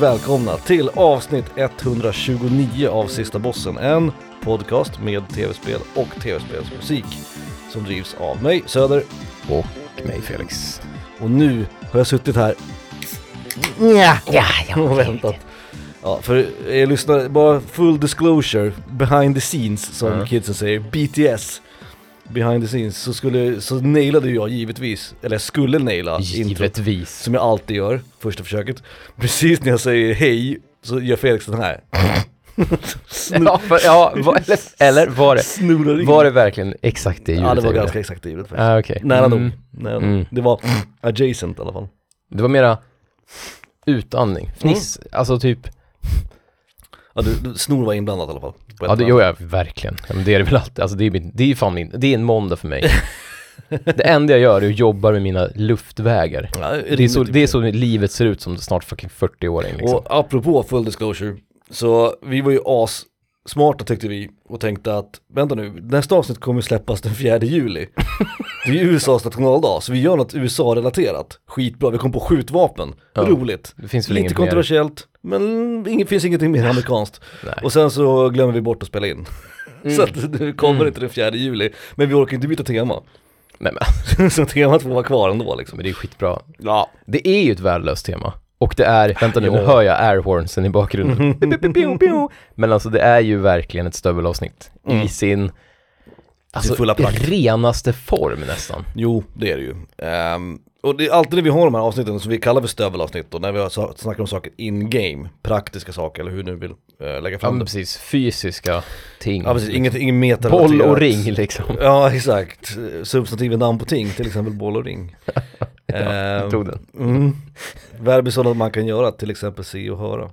Och välkomna till avsnitt 129 av Sista Bossen, en podcast med tv-spel och tv-spelsmusik som drivs av mig, Söder, Och mig Felix. och nu har jag suttit här Ja, ja, och väntat. Ja, för jag lyssnar, bara full disclosure, behind the scenes som Mm. kidsen säger, BTS. Behind the scenes, så, skulle, så nailade jag givetvis, eller skulle naila introt. Givetvis. Som jag alltid gör, första försöket. Precis när jag säger hej, så gör Felix den här. Ja, för, ja var, eller, eller var det, Snurrar var det verkligen exakt det ljudet Ja det var ganska exakt det ljudet faktiskt. Ah, okej. Nära Mm. nog. Nära. Mm. Det var adjacent i alla fall. Det var mera utandning, fniss, Mm. alltså typ, Ja, du, du, snor var inblandat i alla fall. På ett ja det gör jag verkligen. Ja, men det är det väl alltid, alltså det är, min, det är fan min, det är en måndag för mig. det enda jag gör är att jobba med mina luftvägar. Ja, Det är, så, det är så livet ser ut som snart fucking 40-åring liksom. Och apropå full disclosure, så vi var ju as smarta tyckte vi och tänkte att vänta nu, nästa avsnitt kommer släppas den 4 juli. Det är ju USAs nationaldag, så vi gör något USA-relaterat. Skitbra, vi kom på skjutvapen, Ja. roligt. det finns väl Lite inget mer? kontroversiellt, men inget, finns ingenting mer amerikanskt. Nej. Och sen så glömmer vi bort att spela in. Mm. Så att det kommer Mm. inte den 4 juli. Men vi orkar inte byta tema. Nej men, så temat får vara kvar ändå liksom. men det är skitbra. Ja. Det är ju ett värdelöst tema. Och det är, vänta nu, nu hör jag airhornsen i bakgrunden. Men alltså det är ju verkligen ett stövelavsnitt Mm. i sin, alltså fulla prakt. renaste form nästan. Jo, det är det ju. Ehm, och det är alltid när vi har de här avsnitten som vi kallar för stövelavsnitt och när vi har snackar om saker in-game, praktiska saker eller hur du vill eh, lägga Ja fram men det. precis, fysiska ting. Ja precis, inget, ingen meta Boll och ring liksom. Ja exakt, substantivet namn på ting, till exempel boll och ring. Ja, jag tog den. Mm. Verb är sådant man kan göra, till exempel se och höra.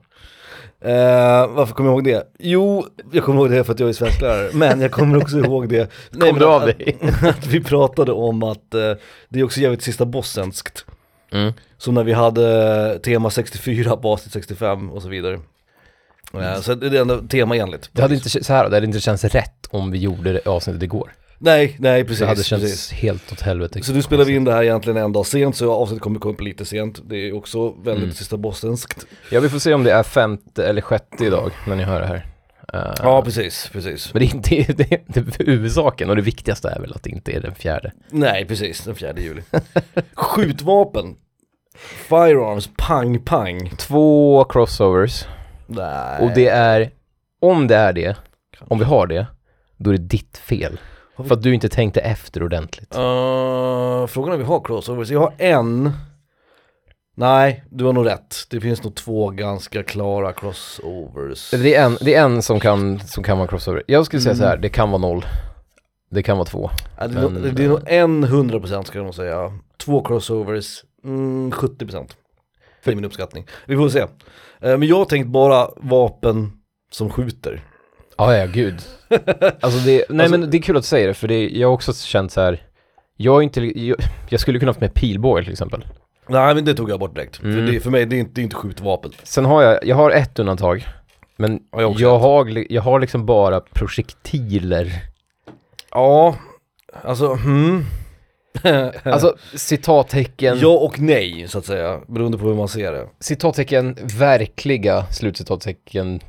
Eh, varför kommer jag ihåg det? Jo, jag kommer ihåg det för att jag är svensklärare, men jag kommer också ihåg det Nej, Kom men du av att, dig? att vi pratade om att eh, det är också jävligt sista bossenskt. Mm. Som när vi hade tema 64 på avsnitt 65 och så vidare. Eh, så det är ändå tema enligt. Det hade inte, så här, det hade inte känts rätt om vi gjorde det avsnittet igår. Nej, nej precis. det hade känts precis. helt åt helvete. Så nu spelar vi in det här egentligen en dag sent, så avsnittet kommer komma upp lite sent. Det är också väldigt Mm. sista bossenskt. Ja vi får se om det är femte eller sjätte idag när ni hör det här. Eh, Ja, precis, precis. Men det är inte, det, är- det huvudsaken och det viktigaste är väl att det inte är den fjärde. Nej, precis, den 4 juli. Skjutvapen. Firearms, pang, pang. Två crossovers Nej. och det är, om det är det, om vi har det, då är det ditt fel. För att du inte tänkte efter ordentligt. Uh, frågan är om vi har crossovers. Jag har en. Nej, du har nog rätt. Det finns nog två ganska klara crossovers. Det är en, det är en som, kan, som kan vara crossover. Jag skulle säga Mm. så här, det kan vara noll. Det kan vara två. Ja, det, är nog- men- det är nog en 100% ska jag nog säga. Två crossovers, mm, 70%. Det är min uppskattning. Vi får se. Eh, men jag har tänkt bara vapen som skjuter. Ja, ja, gud. Alltså det, nej Alltså- men det är kul att du säger det, för det, jag har också känt så här. Jag är inte, jag, jag skulle kunna haft med pilbåge till exempel. Nej men det tog jag bort direkt. Mm. För, det, för mig det är inte, det är inte skjutvapen. Sen har jag, jag har ett undantag. Men Ja, jag jag, har, jag har liksom bara projektiler. Ja, alltså hmm. Alltså citattecken, Ja och nej så att säga, beroende på hur man ser det. citattecken verkliga slutcitattecken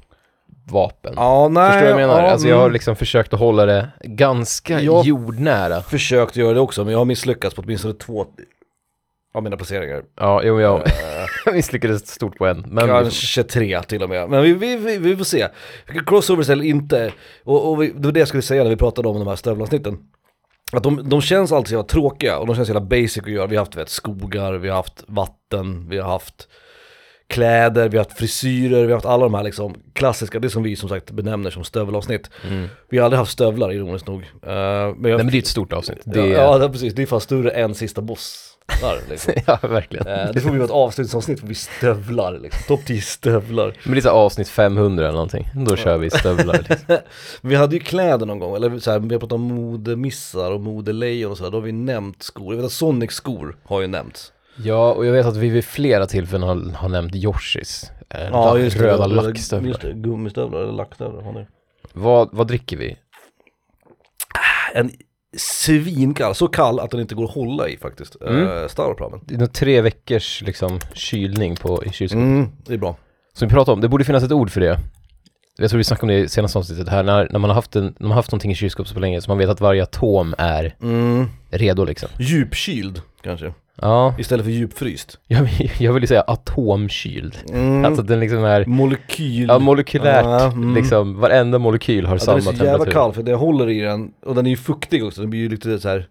vapen. Ja, nej. Förstår du vad jag menar? ja, alltså jag har mm. liksom försökt att hålla det ganska Ja. jordnära. försökt göra det också, men jag har misslyckats på åtminstone två av mina placeringar. Ja, jo, jag Eh, misslyckades stort på en. Men Kanske tre till och med. Men vi, vi, vi, vi får se. Crossovers eller inte. Och, och vi, det var det jag skulle säga när vi pratade om de här stövlavsnitten. Att de, de känns alltid så jävla tråkiga och de känns så jävla basic att göra. Vi har haft vet, skogar, vi har haft vatten, vi har haft kläder, vi har haft frisyrer, vi har haft alla de här liksom klassiska, det som vi som sagt benämner som stövelavsnitt. mm. Vi har aldrig haft stövlar ironiskt nog. Uh, men jag, Nej men det är ett stort avsnitt. Det ja, ja, precis, det är fan större än sista bossar liksom. ja, verkligen. Eh, det får bli ett avslutningsavsnitt för vi stövlar liksom. Topp 10 stövlar. Men det är så avsnitt 500 eller någonting. Då kör vi stövlar. Liksom. Vi hade ju kläder någon gång, eller så här, vi har pratat om modemissar och modelejon och så här, då har vi nämnt skor. Jag vet att Sonic skor har ju nämnts. Ja, och jag vet att vi vid flera tillfällen har, har nämnt Yoshis. Eh, Ja just röda det- lackstövlar. Just det, gummistövlar eller lackstövlar. har ni. Vad, vad dricker vi? En svinkall, så kall att den inte går att hålla i faktiskt. Mm. Mm. Stauropramen. Det är nog tre veckors liksom kylning på, i kylskåpet. Mm, det är bra. Som vi pratade om, det borde finnas ett ord för det. Jag tror vi snackade om det i senaste avsnittet här, när, när man har haft, en, man har haft någonting i kylskåpet så länge så man vet att varje atom är Mm. redo liksom. Djupkyld kanske, Ja, istället för djupfryst. jag, vill- jag vill ju säga atomkyld. Mm. Alltså den liksom är, Molekyl. ja molekylärt, Ja, mm. liksom varenda molekyl har Ja, den samma är så jävla temperatur. kall för det håller i den, och den är ju fuktig också, den blir ju lite så här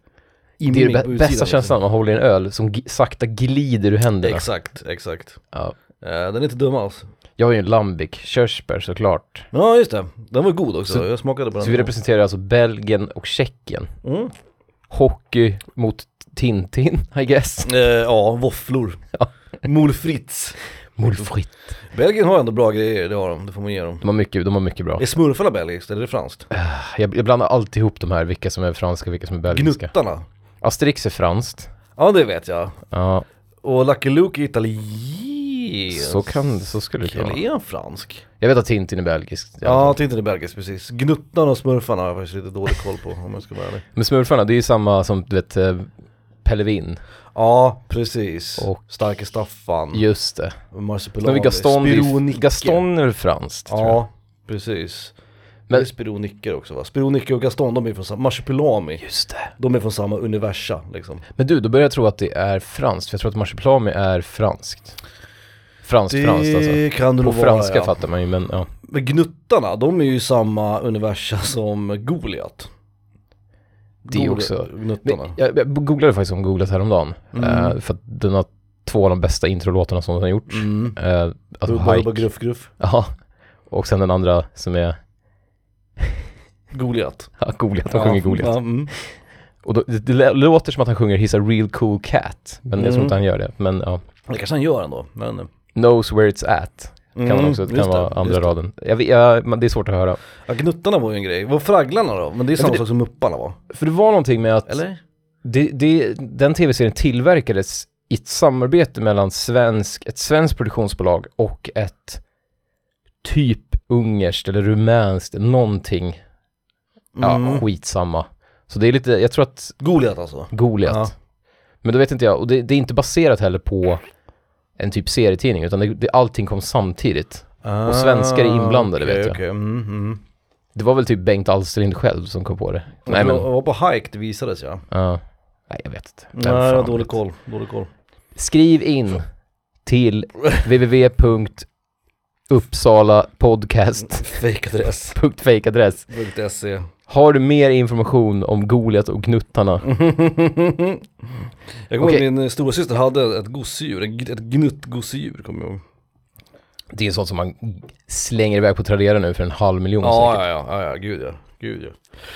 Det är immig på utsidan, bästa liksom. känslan, man håller i en öl som gi- sakta glider ur händerna. Exakt, exakt. Ja. Eh, den är inte dum alls. Jag har ju en Lambic, körsbär såklart. Ja just det, den var god också, Så- jag smakade på den. Så vi representerar alltså Belgien och Tjeckien. mm. Hockey mot Tintin, I guess. eh, Ja, våfflor. Ja. Mol Fritz. Målfritt. Belgien har ändå bra grejer, det har de, det får man ge dem. De har mycket, de har mycket bra. Är smurfarna belgiskt eller är det franskt? Jag, jag blandar alltid ihop de här, vilka som är franska och vilka som är belgiska. Gnuttarna? Asterix är franskt. Ja det vet jag. Ja, Och Lucky Luke är italiensk. så kan, så skulle det kunna vara. är han fransk? Jag vet att Tintin är belgisk. Ja, Tintin är belgisk precis. Gnuttarna och smurfarna har jag faktiskt lite dålig koll på om jag ska vara ärlig. Men smurfarna, det är ju samma som du vet Pellevin. Ja, precis. Och- Starke Staffan. Just det. Marsupilami. vi Gaston, det är, Spironicke. Gaston är franskt tror jag. Ja, precis. Men- Men Spironicke också va? Spironicke och Gaston, de är från samma, Marsupilami, Just det. de är från samma universa liksom. Men du, då börjar jag tro att det är franskt, för jag tror att marsipelami är franskt. Franskt, franskt alltså. kan det På nog vara franska ja. fattar man ju, men ja. Men Gnuttarna, de är ju samma universa som Goliat. Det är också- Gnuttarna. Jag, jag googlade faktiskt om Googlat häromdagen. Mm. Eh, för att den har två av de bästa introlåtarna som den har gjort. Mm. Eh, alltså Rubba, rubba, gruff, gruff. Ja. Och sen den andra som är, Goliat. ja, Goliat, han sjunger Goliat. Ja, mm. Och då, det, det låter som att han sjunger He's a real cool cat. Men jag tror Mm. inte han gör det. Men ja. Det kanske han gör ändå, men... mm, Knows where it's at. Kan man också, det kan vara det, andra raden. Jag, jag, det är svårt att höra. Ja, Gnuttarna var ju en grej. Vad Fragglarna då? Men det är samma sak som Mupparna va? För det var någonting med att Eller? det, det, den tv-serien tillverkades i ett samarbete mellan svensk, ett svenskt produktionsbolag och ett typ ungerskt eller rumänskt, någonting, ja Mm. skitsamma. Så det är lite, jag tror att Goliat alltså? Goliat. Ja. Men då vet inte jag, och det, det är inte baserat heller på en typ serietidning, utan det, det, allting kom samtidigt. Ah, svenskar är inblandade, okej, vet jag. okej. Mm, mm. Det var väl typ Bengt Alsterlind själv som kom på det. Nej men, Jag var på hike, det visades ja. ja. Nej jag vet inte. Nej, fan dålig koll, dålig koll. Skriv in till Fake-adress.se Har du mer information om Goliat och Gnuttarna? Jag kommer Okej. ihåg min stora syster hade ett gosedjur, ett ett gnuttgosedjur kommer jag ihåg. Det är sånt som man slänger iväg på Tradera nu för en halv miljon Ja, säkert. ja, ja, ja, ja, gud ja, gud ja.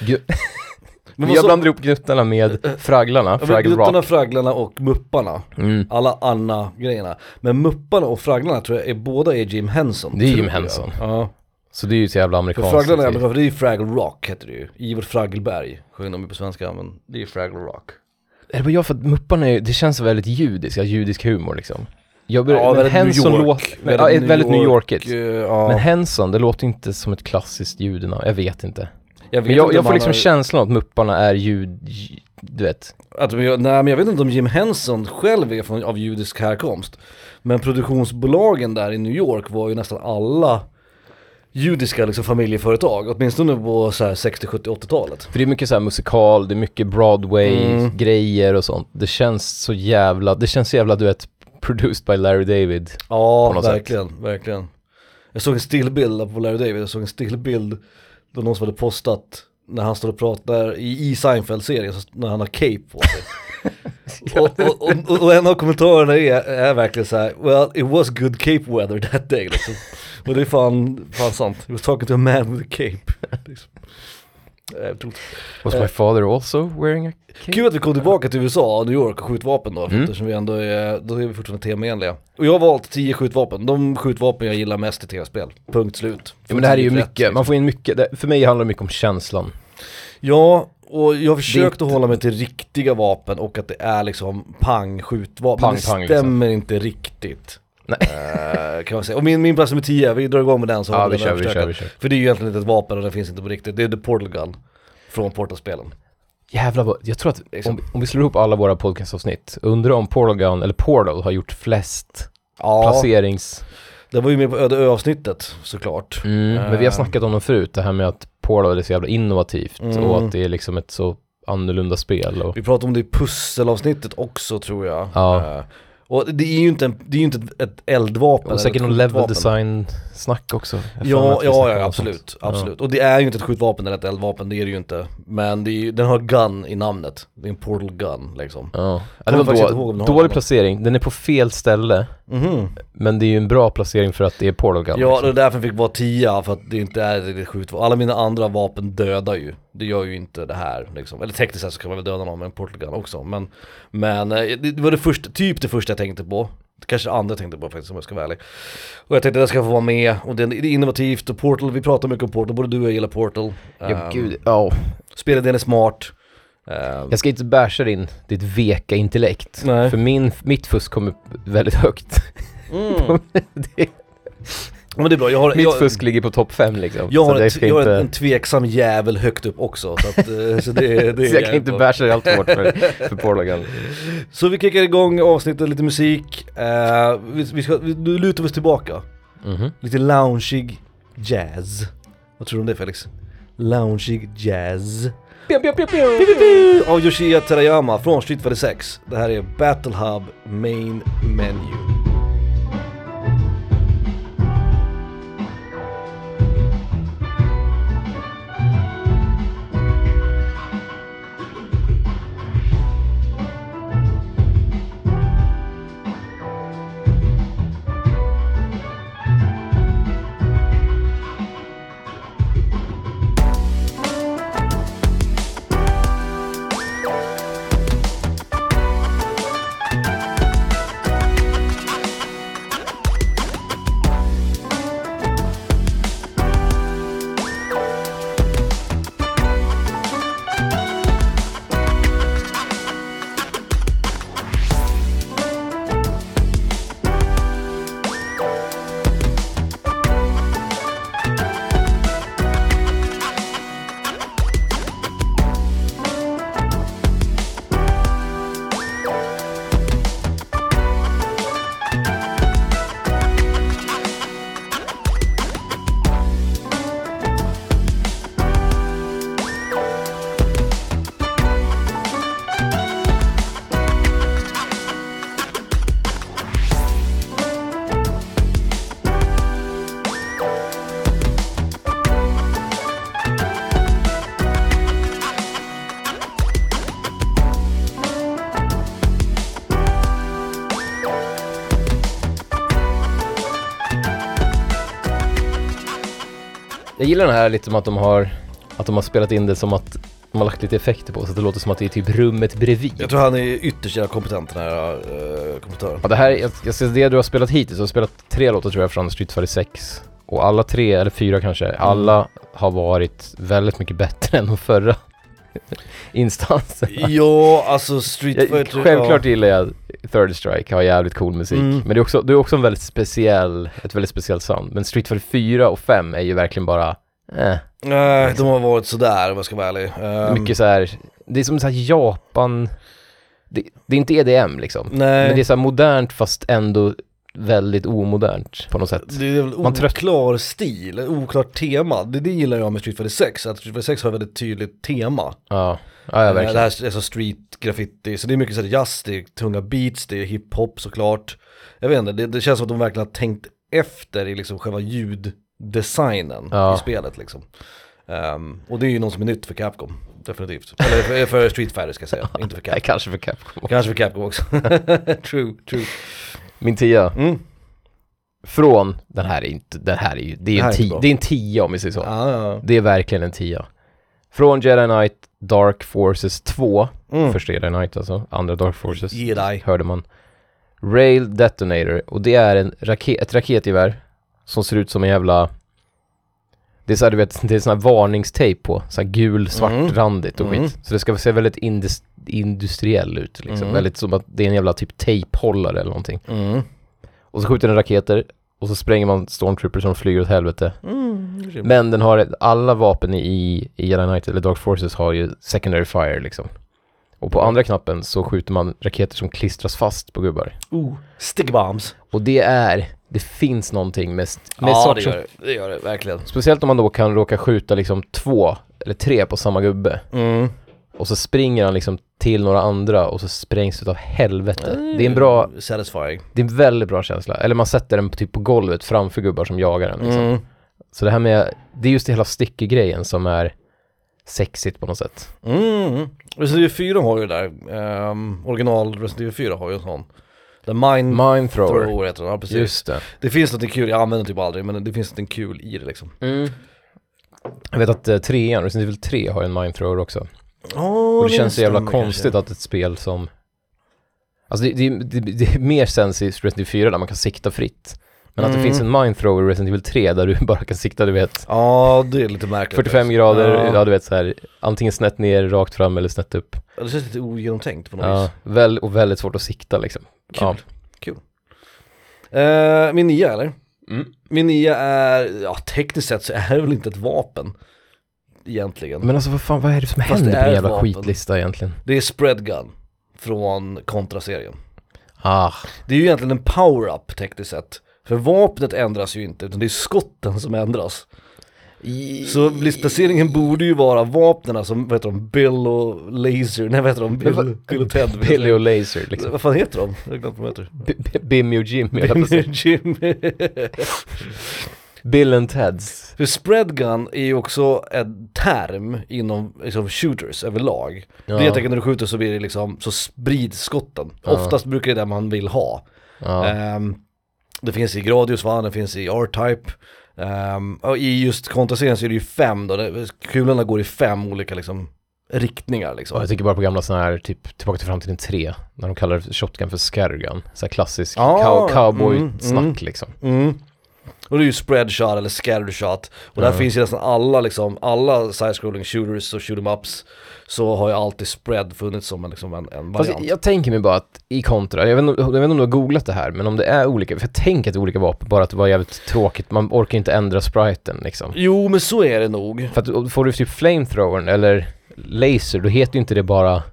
Gu- Men jag så- blandar ihop Gnuttarna med Fragglarna, Ja, Fraggle Gnuttarna, Rock. Fragglarna och Mupparna. Mm. Alla Anna-grejerna. Men Mupparna och Fragglarna tror jag är båda är Jim Henson. Det är Jim. Henson. Ja. Så det är ju så jävla För amerikanskt. Fragglarna är typ. amerikanskt, det är ju Fraggle Rock heter det ju. Ivor Fraggelberg sjöng de ju på svenska, men det är ju Fraggle Rock. Är det bara jag för att Mupparna är, det känns väldigt judiskt, ja, judisk humor liksom. Jag börjar, Ja, väldigt New Henson York. låter, men, ja, väldigt, väldigt New Yorkigt. eh, Ja. Men Henson, det låter inte som ett klassiskt judenamn, jag vet inte. jag vet Men jag, inte jag får liksom har- känslan att Mupparna är jud, ju- du vet. Att, nej men jag vet inte om Jim Henson själv är från, av judisk härkomst. Men produktionsbolagen där i New York var ju nästan alla judiska liksom, familjeföretag. Åtminstone på så här 60, 70, 80-talet. För det är mycket så här musikal, det är mycket Broadway, Mm. grejer och sånt. Det känns så jävla, det känns så jävla du vet, produced by Larry David. Ja, något sätt. verkligen, verkligen. Jag såg en stillbild på Larry David, jag såg en stillbild då någon som hade postat när han står och pratar i, i Seinfeld-serien, när han har cape på sig. och, och, och, och en av kommentarerna är, är verkligen så här: well it was good cape weather that day liksom. Och det är fan, fan sant. He was talking to a man with a cape. Was Eh. my father also wearing a cape? Kul att vi kom tillbaka till USA New York och skjutvapen då, Mm. eftersom vi ändå är, då är vi fortfarande temaenliga. Och jag har valt 10 skjutvapen, de skjutvapen jag gillar mest i tv-spel. Punkt slut. Ja, men det här är ju mycket, liksom. man får in mycket, det, för mig handlar det mycket om känslan. Ja, och jag har försökt inte- att hålla mig till riktiga vapen och att det är liksom pang skjutvapen. Pang, men det pang, liksom. stämmer inte riktigt. Eh, kan man säga. Och min, min plats nummer 10, vi drar igång med den så Ja vi den kör, vi kör, vi kör. För det är ju egentligen inte ett vapen och det finns inte på riktigt. Det är The Portal Gun från Portal-spelen. Jävlar vad, jag tror att Liksom. om, om vi slår ihop alla våra podcastavsnitt, undrar om Portal Gun, eller Portal har gjort flest Ja, placerings... det var ju med på Öde Ö-avsnittet såklart. Mm, men vi har Eh. snackat om dem förut, det här med att Portal är så jävla innovativt Mm. och att det är liksom ett så annorlunda spel och... Vi pratade om det i pusselavsnittet också tror jag. Ja. Eh, och det är ju inte, en, det är ju inte ett, ett eldvapen. Och säkert någon level design snack också. Ja, ja, ja absolut, absolut. Och det är ju inte ett skjutvapen eller ett eldvapen, det är det ju inte. Men det ju, den har gun i namnet. Det är en portal gun liksom. Ja, ja. ja det var då, dålig den. placering. Den är på fel ställe, Mhm. men det är ju en bra placering för att det är Portal Gun. Ja, det liksom. är därför den fick vara 10 för att det inte är ett skjutvapen. Alla mina andra vapen dödar ju. Det gör ju inte det här liksom. Eller tekniskt sett så kan man väl döda någon med en portal gun också. Men, men eh, det det var det första, typ det första jag tänkte på. Kanske det andra jag tänkte på faktiskt om jag ska vara ärlig. Och jag tänkte att det ska få vara med och det är, innovativt och Portal, vi pratar mycket om Portal, både du och jag gillar Portal. Ja, Ehm, gud, ja. Spelet den är smart. Ehm, Jag ska inte basha din, ditt veka intellekt. Nej. För min, mitt fusk kommer väldigt högt. mm. det, Men det är bra, jag har, mitt jag, fusk ligger på topp fem liksom. jag har, ska jag har inte, en tveksam jävel högt upp också. Så, att, eh, så det, det så jag kan inte basha allt hårt för, för Portal Gun. Så vi kickar igång avsnittet, lite musik. Eh, vi, vi ska, vi, nu lutar vi oss tillbaka. Mhm. Lite loungeig jazz. Vad tror du om det Felix? Loungeig jazz. Av Yoshia Terayama från Street Fighter 6. Det här är Battle Hub Main Menu. Jag gillar den här lite som att de har, att de har spelat in det som att de har lagt lite effekter på så att det låter som att det är typ rummet bredvid. Jag tror han är ytterst jävla kompetent den här uh, kommentören. Ja, det här, jag, jag ska det du har spelat hittills, du har spelat tre låtar tror jag från Street Fighter 6. Och alla tre, eller fyra kanske, Mm. alla har varit väldigt mycket bättre än de förra instanserna. Ja, alltså Street Jag, Fighter... självklart ja. gillar jag Third Strike, har jävligt cool musik. Mm. Men det är också, det är också en väldigt speciell, ett väldigt speciellt sound. Men Street Fighter 4 och 5 är ju verkligen bara, eh. Nej, de har varit sådär om jag ska vara ärlig. Ehm, mycket så här, det är som så här Japan, det, det är inte EDM liksom. Nej. Men det är så här modernt fast ändå väldigt omodernt på något sätt. Det är väl Man oklar stil, oklart tema. Det, det gillar jag med Street Fighter 6, att Street Fighter 6 har ett väldigt tydligt tema. Ja, ja, ja Eh, verkligen. Det här är så street graffiti, så det är mycket så här jazz, det är tunga beats, det är hiphop såklart. Jag vet inte, det, det känns som att de verkligen har tänkt efter i liksom själva ljuddesignen Ja. i spelet liksom. Ehm, och det är ju något som är nytt för Capcom, definitivt. Eller för, för Street Fighter ska jag säga, inte för Nej, Capcom. kanske för Capcom. Kanske för Capcom också. true, true. Min tia, Mm. från, den här är inte, den här är ju, det är, Det en, bra. det är en tia om vi säger så. Ja, ja. Det är verkligen en tia. Från Jedi Knight Dark Forces 2, Mm. första Jedi Knight alltså, andra Dark Forces, Jedi. hörde man. Rail Detonator, och det är en raket, ett raketgevär som ser ut som en jävla det är så här, du vet, det är sån här varningstejp på, så här gul, svartrandigt och Mm. skit. Så det ska se väldigt indus, industriell ut liksom. Mm. Väldigt som att det är en jävla typ tejphållare eller någonting. Mm. Och så skjuter den raketer och så spränger man stormtroopers som flyger åt helvete. Mm. Men den har, ett- alla vapen i, i Jedi Knight eller Dark Forces har ju secondary fire liksom. Och på Mm. andra knappen så skjuter man raketer som klistras fast på gubbar. Oh, stick bombs. Och det är, det finns någonting med, med Ja, det gör det. Det gör det, verkligen. speciellt om man då kan råka skjuta liksom två eller tre på samma gubbe. Mm. Och så springer han liksom till några andra och så sprängs utav helvete. Det är en bra, Satisfying. det är en väldigt bra känsla. Eller man sätter den typ på golvet framför gubbar som jagar den liksom. Mm. Så det här med, det är just det hela sticky-grejen som är sexigt på något sätt. Mm. Resident Evil 4 har ju det där, um, original Resident Evil 4 har ju en sån. The Mind Mind thrower. Thrower heter den, ja precis. Just det. Det finns något kul, jag använder typ aldrig, men det finns något kul i det liksom. Jag vet att uh, trean, Resident Evil 3 har en mind thrower också. Oh, Och det känns så jävla konstigt att ett spel som Alltså det, det, det, det är mer sens i Resident Evil 4 där man kan sikta fritt. Men att det Mm. finns en mind thrower i Resident Evil 3 där du bara kan sikta, du vet, Ja, det är lite märkligt. 45 grader, ja. Ja. du vet så här, antingen snett ner, rakt fram eller snett upp. Ja, Det känns lite ogenomtänkt på något Ja, vis. väl, och väldigt svårt att sikta liksom. Kul. Ja. Eh, min nia eller? Mm. Min nia är, ja tekniskt sett så är det väl inte ett vapen. Egentligen. Men alltså vad fan, vad är det som Fast händer det på är en ett jävla vapen. skitlista egentligen? Det är spread gun. Från kontraserien. Ah, Det är ju egentligen en power-up tekniskt sett. För vapnet ändras ju inte, utan det är skotten som ändras. Så listplaceringen borde ju vara vapnena som, vad heter de, Bill och Laser, nej vad heter de, Bill, vad- Bill och Ted. Billy och Laser liksom. Vad fan heter de? Jag har glömt vad de heter. Bimmy och Jimmy, jag höll på att säga. Jim. Bill and Teds. För spread gun är ju också en term inom liksom, shooters överlag. Det är Ja. att när du skjuter så blir det liksom, så sprids skotten. Ja. Oftast brukar det det man vill ha. Ja. Ehm, det finns i Gradius va, det finns i R-Type. Ehm, och i just kontraserien så är det ju fem då, kulorna går i fem olika liksom riktningar liksom. Ja, jag tänker bara på gamla sådana här, typ Tillbaka till framtiden 3, när de kallar shotgun för scattergun. Så här klassisk Ah, cow- cowboy-snack mm, mm. liksom. Mm. Och det är ju spread shot eller scatter shot. Och där finns ju nästan alla liksom, alla side-scrolling shooters och shoot 'em ups så har ju alltid spread funnits som en, liksom en, en Fast variant. jag tänker mig bara att i kontra, jag vet, inte, jag vet inte om du har googlat det här, men om det är olika, för jag tänker att det är olika vapen, bara att det var jävligt tråkigt, man orkar inte ändra spriten liksom. Jo men så är det nog. För att får du typ flamethrowern eller laser, då heter ju inte det bara,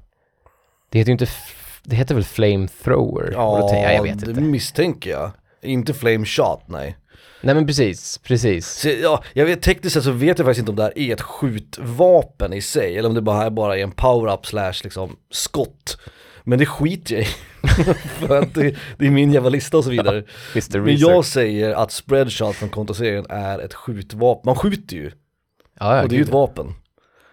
det heter ju inte, det heter väl flamethrower? Tänker jag, jag vet det inte. misstänker jag. Inte flame shot, nej. Nej men precis, precis. Så, ja, jag vet, tekniskt sett så vet jag faktiskt inte om det här är ett skjutvapen i sig, eller om det bara bara är en power-up slash liksom skott. Men det skiter jag i. För att det, det är min jävla lista och så vidare. Mr. Men jag säger att spreadshot från kontraserien är ett skjutvapen. Man skjuter ju, ja, ja, och det är ju ett vapen.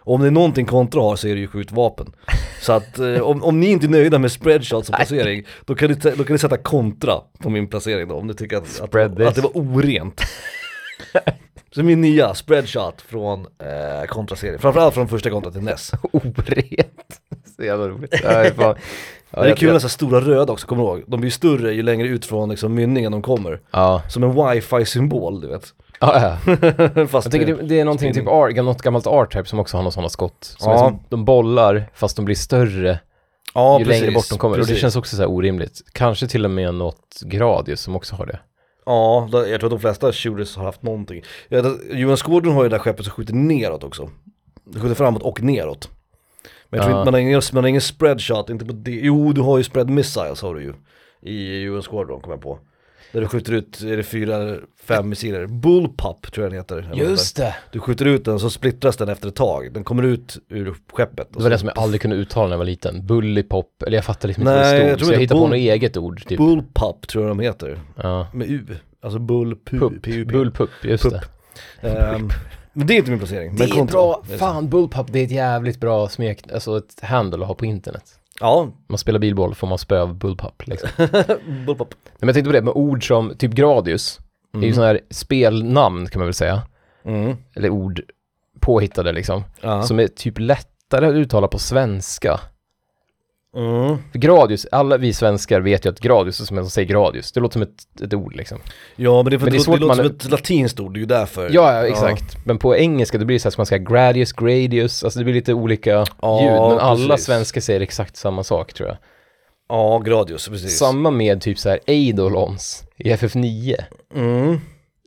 Och om det är någonting kontra har så är det ju skjutvapen. Så att eh, om, om ni inte är nöjda med spreadshot som placering, då kan, ni, då kan ni sätta kontra på min placering då, om ni tycker att, att, att det var orent. Så min nya spreadshot från eh, kontraserien, framförallt från första kontra till NES. Orent. Så jävla roligt. Ja, det är fan- ja, det är kul med så stora röda också, kommer du ihåg? De blir ju större ju längre ut från liksom, mynningen de kommer. Ja, Som en wifi-symbol, du vet. Ja, ja. Jag tänker det, det är någonting typ. R, något gammalt R-type som också har några sådana skott. Som Ja. som, de bollar fast de blir större ja, ju precis, längre bort de kommer. Och det precis. känns också så orimligt. Kanske till och med något Gradius som också har det. Ja, jag tror att de flesta shooters har haft någonting. Johan Skårdun har ju det där skeppet som skjuter neråt också. Det skjuter framåt och neråt. Men jag tror Ja. inte, man har ingen, man har ingen spread shot, inte på det. Jo, du har ju spread missiles har du ju. I Johan Squadron kommer jag på. Där du skjuter ut, är det fyra fem missiler? Bullpup tror jag den heter. där. det! Du skjuter ut den så splittras den efter ett tag. Den kommer ut ur skeppet. Det var det som jag aldrig kunde uttala när jag var liten. Bullipop, eller jag fattar liksom inte Nej, vad det jag stod. tror Så jag inte hittade på något eget ord typ. Bullpup tror jag de heter. Ja. Med U. Alltså bullpup. Pup, PUP. bullpup, just Pup. det. Ehm, men det är inte min placering. Det men är kontra. bra, fan bullpup, det är ett jävligt bra smek, alltså ett handle att ha på internet. Ja, Man spelar bilboll får man spö av bullpup liksom. bullpup. Men jag tänkte på det, med ord som typ Gradius, det är ju Mm. sådana här spelnamn kan man väl säga. Mm. Eller ord påhittade liksom. Ja. Som är typ lättare att uttala på svenska. Mm. För Gradius, alla vi svenskar vet ju att Gradius är som en som säger Gradius. Det låter som ett, ett ord liksom. Ja men det är för Men det är det, svårt det låter man- som ett latinskt ord, det är ju därför. Ja, ja exakt. Men på engelska då blir det så här, ska man säga Gradius, Gradius, alltså det blir lite olika Ja, ljud. Men alla precis. svenskar säger exakt samma sak tror jag. Ja, Gradius, precis. Samma med typ så här Eidolons i FF9. Mm.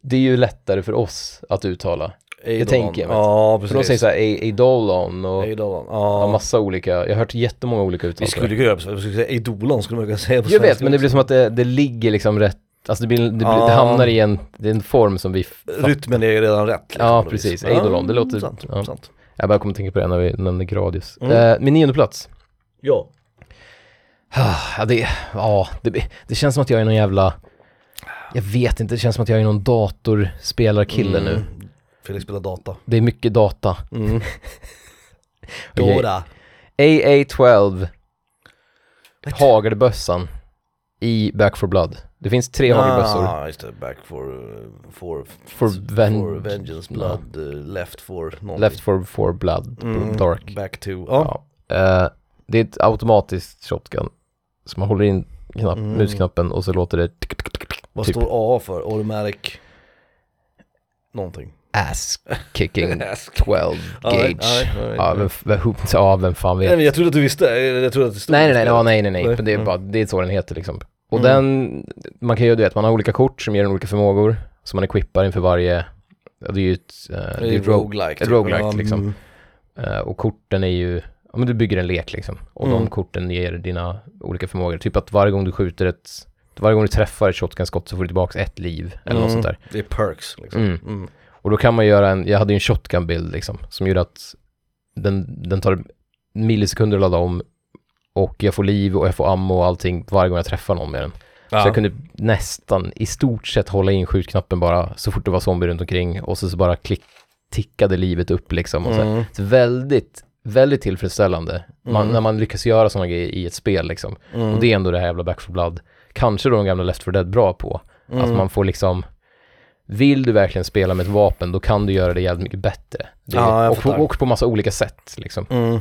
det är ju lättare för oss att uttala. Eidolon. tänker jag mig. Ja, För de precis. säger såhär Eidolon och Eidolon. ja. Massa olika, jag har hört jättemånga olika Vi uttal på skulle det. kunna göra så, vi skulle säga Eidolon skulle man kunna säga på Jag vet, svenska men det blir som att det, det ligger liksom rätt, alltså det, blir, det, blir, Ja. det hamnar i en, det är en form som vi. Rytmen är redan rätt. liksom, Ja, på precis. Eidolon, det låter- Sant, ja. sant. Jag bara kommer att tänka på det när vi nämnde Gradius. Mm. Eh, min nionde plats. Ja. Ja, det, ja det, det känns som att jag är någon jävla, jag vet inte, det känns som att jag är någon datorspelarkille nu. Felix spelar data. Det är mycket data. Mm. Dora. AA12, What? hagelbössan i Back for Blood. Det finns tre hagelbössor. Ah, just det. Back for, uh, for, For ven- for vengeance, blood, uh, left for någonting. Left for, for Blood, Mm, Dark. Back to, ja. Ja. Eh, det är ett automatiskt shotgun. Så man håller in knapp, Mm. musknappen och så låter det Vad typ. står A för? Automatic någonting. Ass kicking Ass. 12 Ja, nej, gauge. nej, nej, Ja, nej. vem, vem, ja, vem fan Nej, vet. men jag trodde att du visste, jag trodde att det stod Nej, nej, nej, ja, nej, nej, nej, Nej, men det är mm. bara, det är så den heter liksom. Och Mm. den, man kan ju du vet, man har olika kort som ger en olika förmågor, som man equippar inför varje, ja, det är ju ett, eh, Det är är ett rogue, roguelike. ett roguelike, Ja, liksom. mm. eh, och korten är ju, ja men du bygger en lek liksom, och Mm. de korten ger dina olika förmågor, typ att varje gång du skjuter ett, varje gång du träffar ett shotgun-skott så får du tillbaka ett liv, eller något Mm. sånt där. Det är perks liksom. Mm. Mm. Och då kan man göra en, jag hade ju en shotgun-bild liksom, som gjorde att den, den tar millisekunder att ladda om och jag får liv och jag får ammo och allting varje gång jag träffar någon med den. Ja. Så jag kunde nästan i stort sett hålla in skjutknappen bara så fort det var zombie runt omkring och så, så bara klick, tickade livet upp liksom. Och så, Mm. så väldigt, väldigt tillfredsställande man, Mm. när man lyckas göra sådana grejer i ett spel liksom. Mm. Och det är ändå det här jävla Back 4 Blood, kanske då de gamla Left 4 Dead bra på. Mm. Att man får liksom vill du verkligen spela med ett vapen, då kan du göra det jävligt mycket bättre. Det, Ja, och, på, och på massa olika sätt liksom. Mm.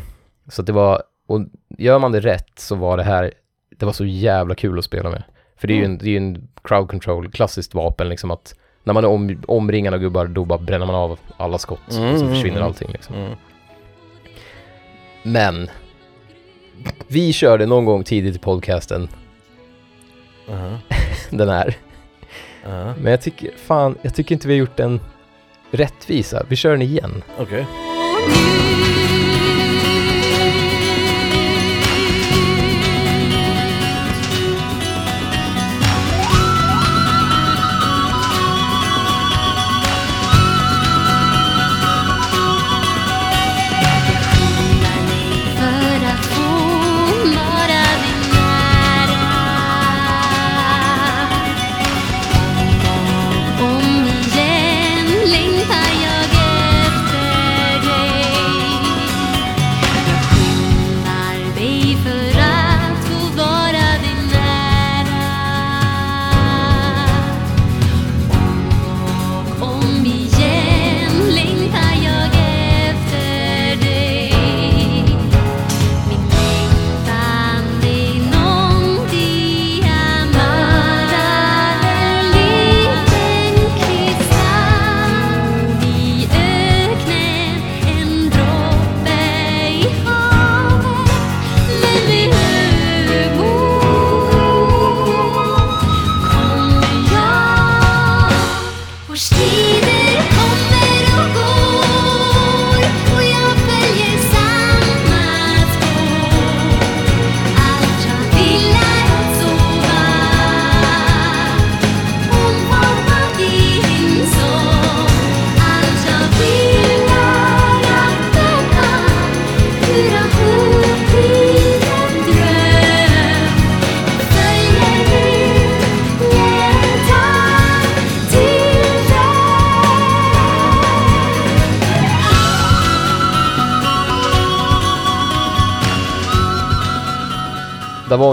Så det var, och gör man det rätt så var det här, det var så jävla kul att spela med. För det är ju en, det är en crowd control, klassiskt vapen liksom att när man är om, omringad av gubbar, då bara bränner man av alla skott och så Mm, försvinner mm. allting liksom. Mm. Men, vi körde någon gång tidigt i podcasten Uh-huh. den här. Uh-huh. Men jag tycker, fan, jag tycker inte vi har gjort en rättvisa. Vi kör den igen. Okej. För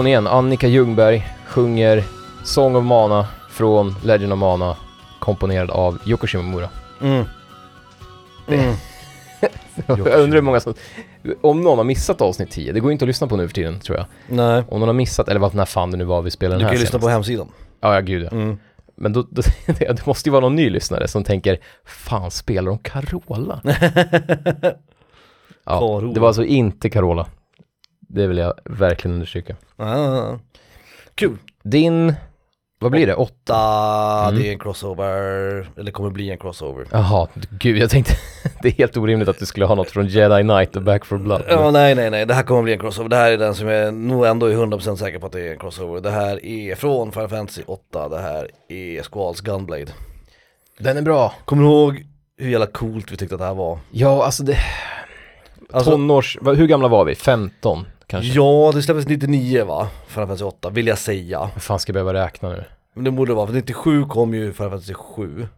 hon igen. Annika Ljungberg sjunger Song of Mana från Legend of Mana komponerad av Yoko Shimomura. Mm. Mm. jag undrar hur många som... Om någon har missat avsnitt 10, det går inte att lyssna på nu för tiden tror jag. Nej. Om någon har missat, eller vad när fan det nu var vi spelade Du den kan här ju lyssna på hemsidan. Ja, ja gud ja. Mm. Men då, då, det måste ju vara någon ny lyssnare som tänker, fan spelar de Carola? ja, Carola. det var alltså inte Carola. Det vill jag verkligen understryka. Ah. Kul. Din Vad blir det? Åtta? Mm. det är en crossover, eller kommer bli en crossover. Jaha, gud jag tänkte det är helt orimligt att du skulle ha något från Jedi Knight och Back for Blood. Ja, nej, nej, nej, det här kommer bli en crossover. Det här är den som jag nog ändå är 100% säker på att det är en crossover. Det här är från Final Fantasy 8, det här är Squalls Gunblade. Den är bra. Kommer du ihåg hur jävla coolt vi tyckte att det här var? Ja, alltså det... Alltså, Tonårs... Hur gamla var vi? 15 kanske? ja, det släpptes 99 va? Final Fantasy 8, vill jag säga. Vad fan ska jag behöva räkna nu? Men det borde vara, för 97 kom ju Final Fantasy 7.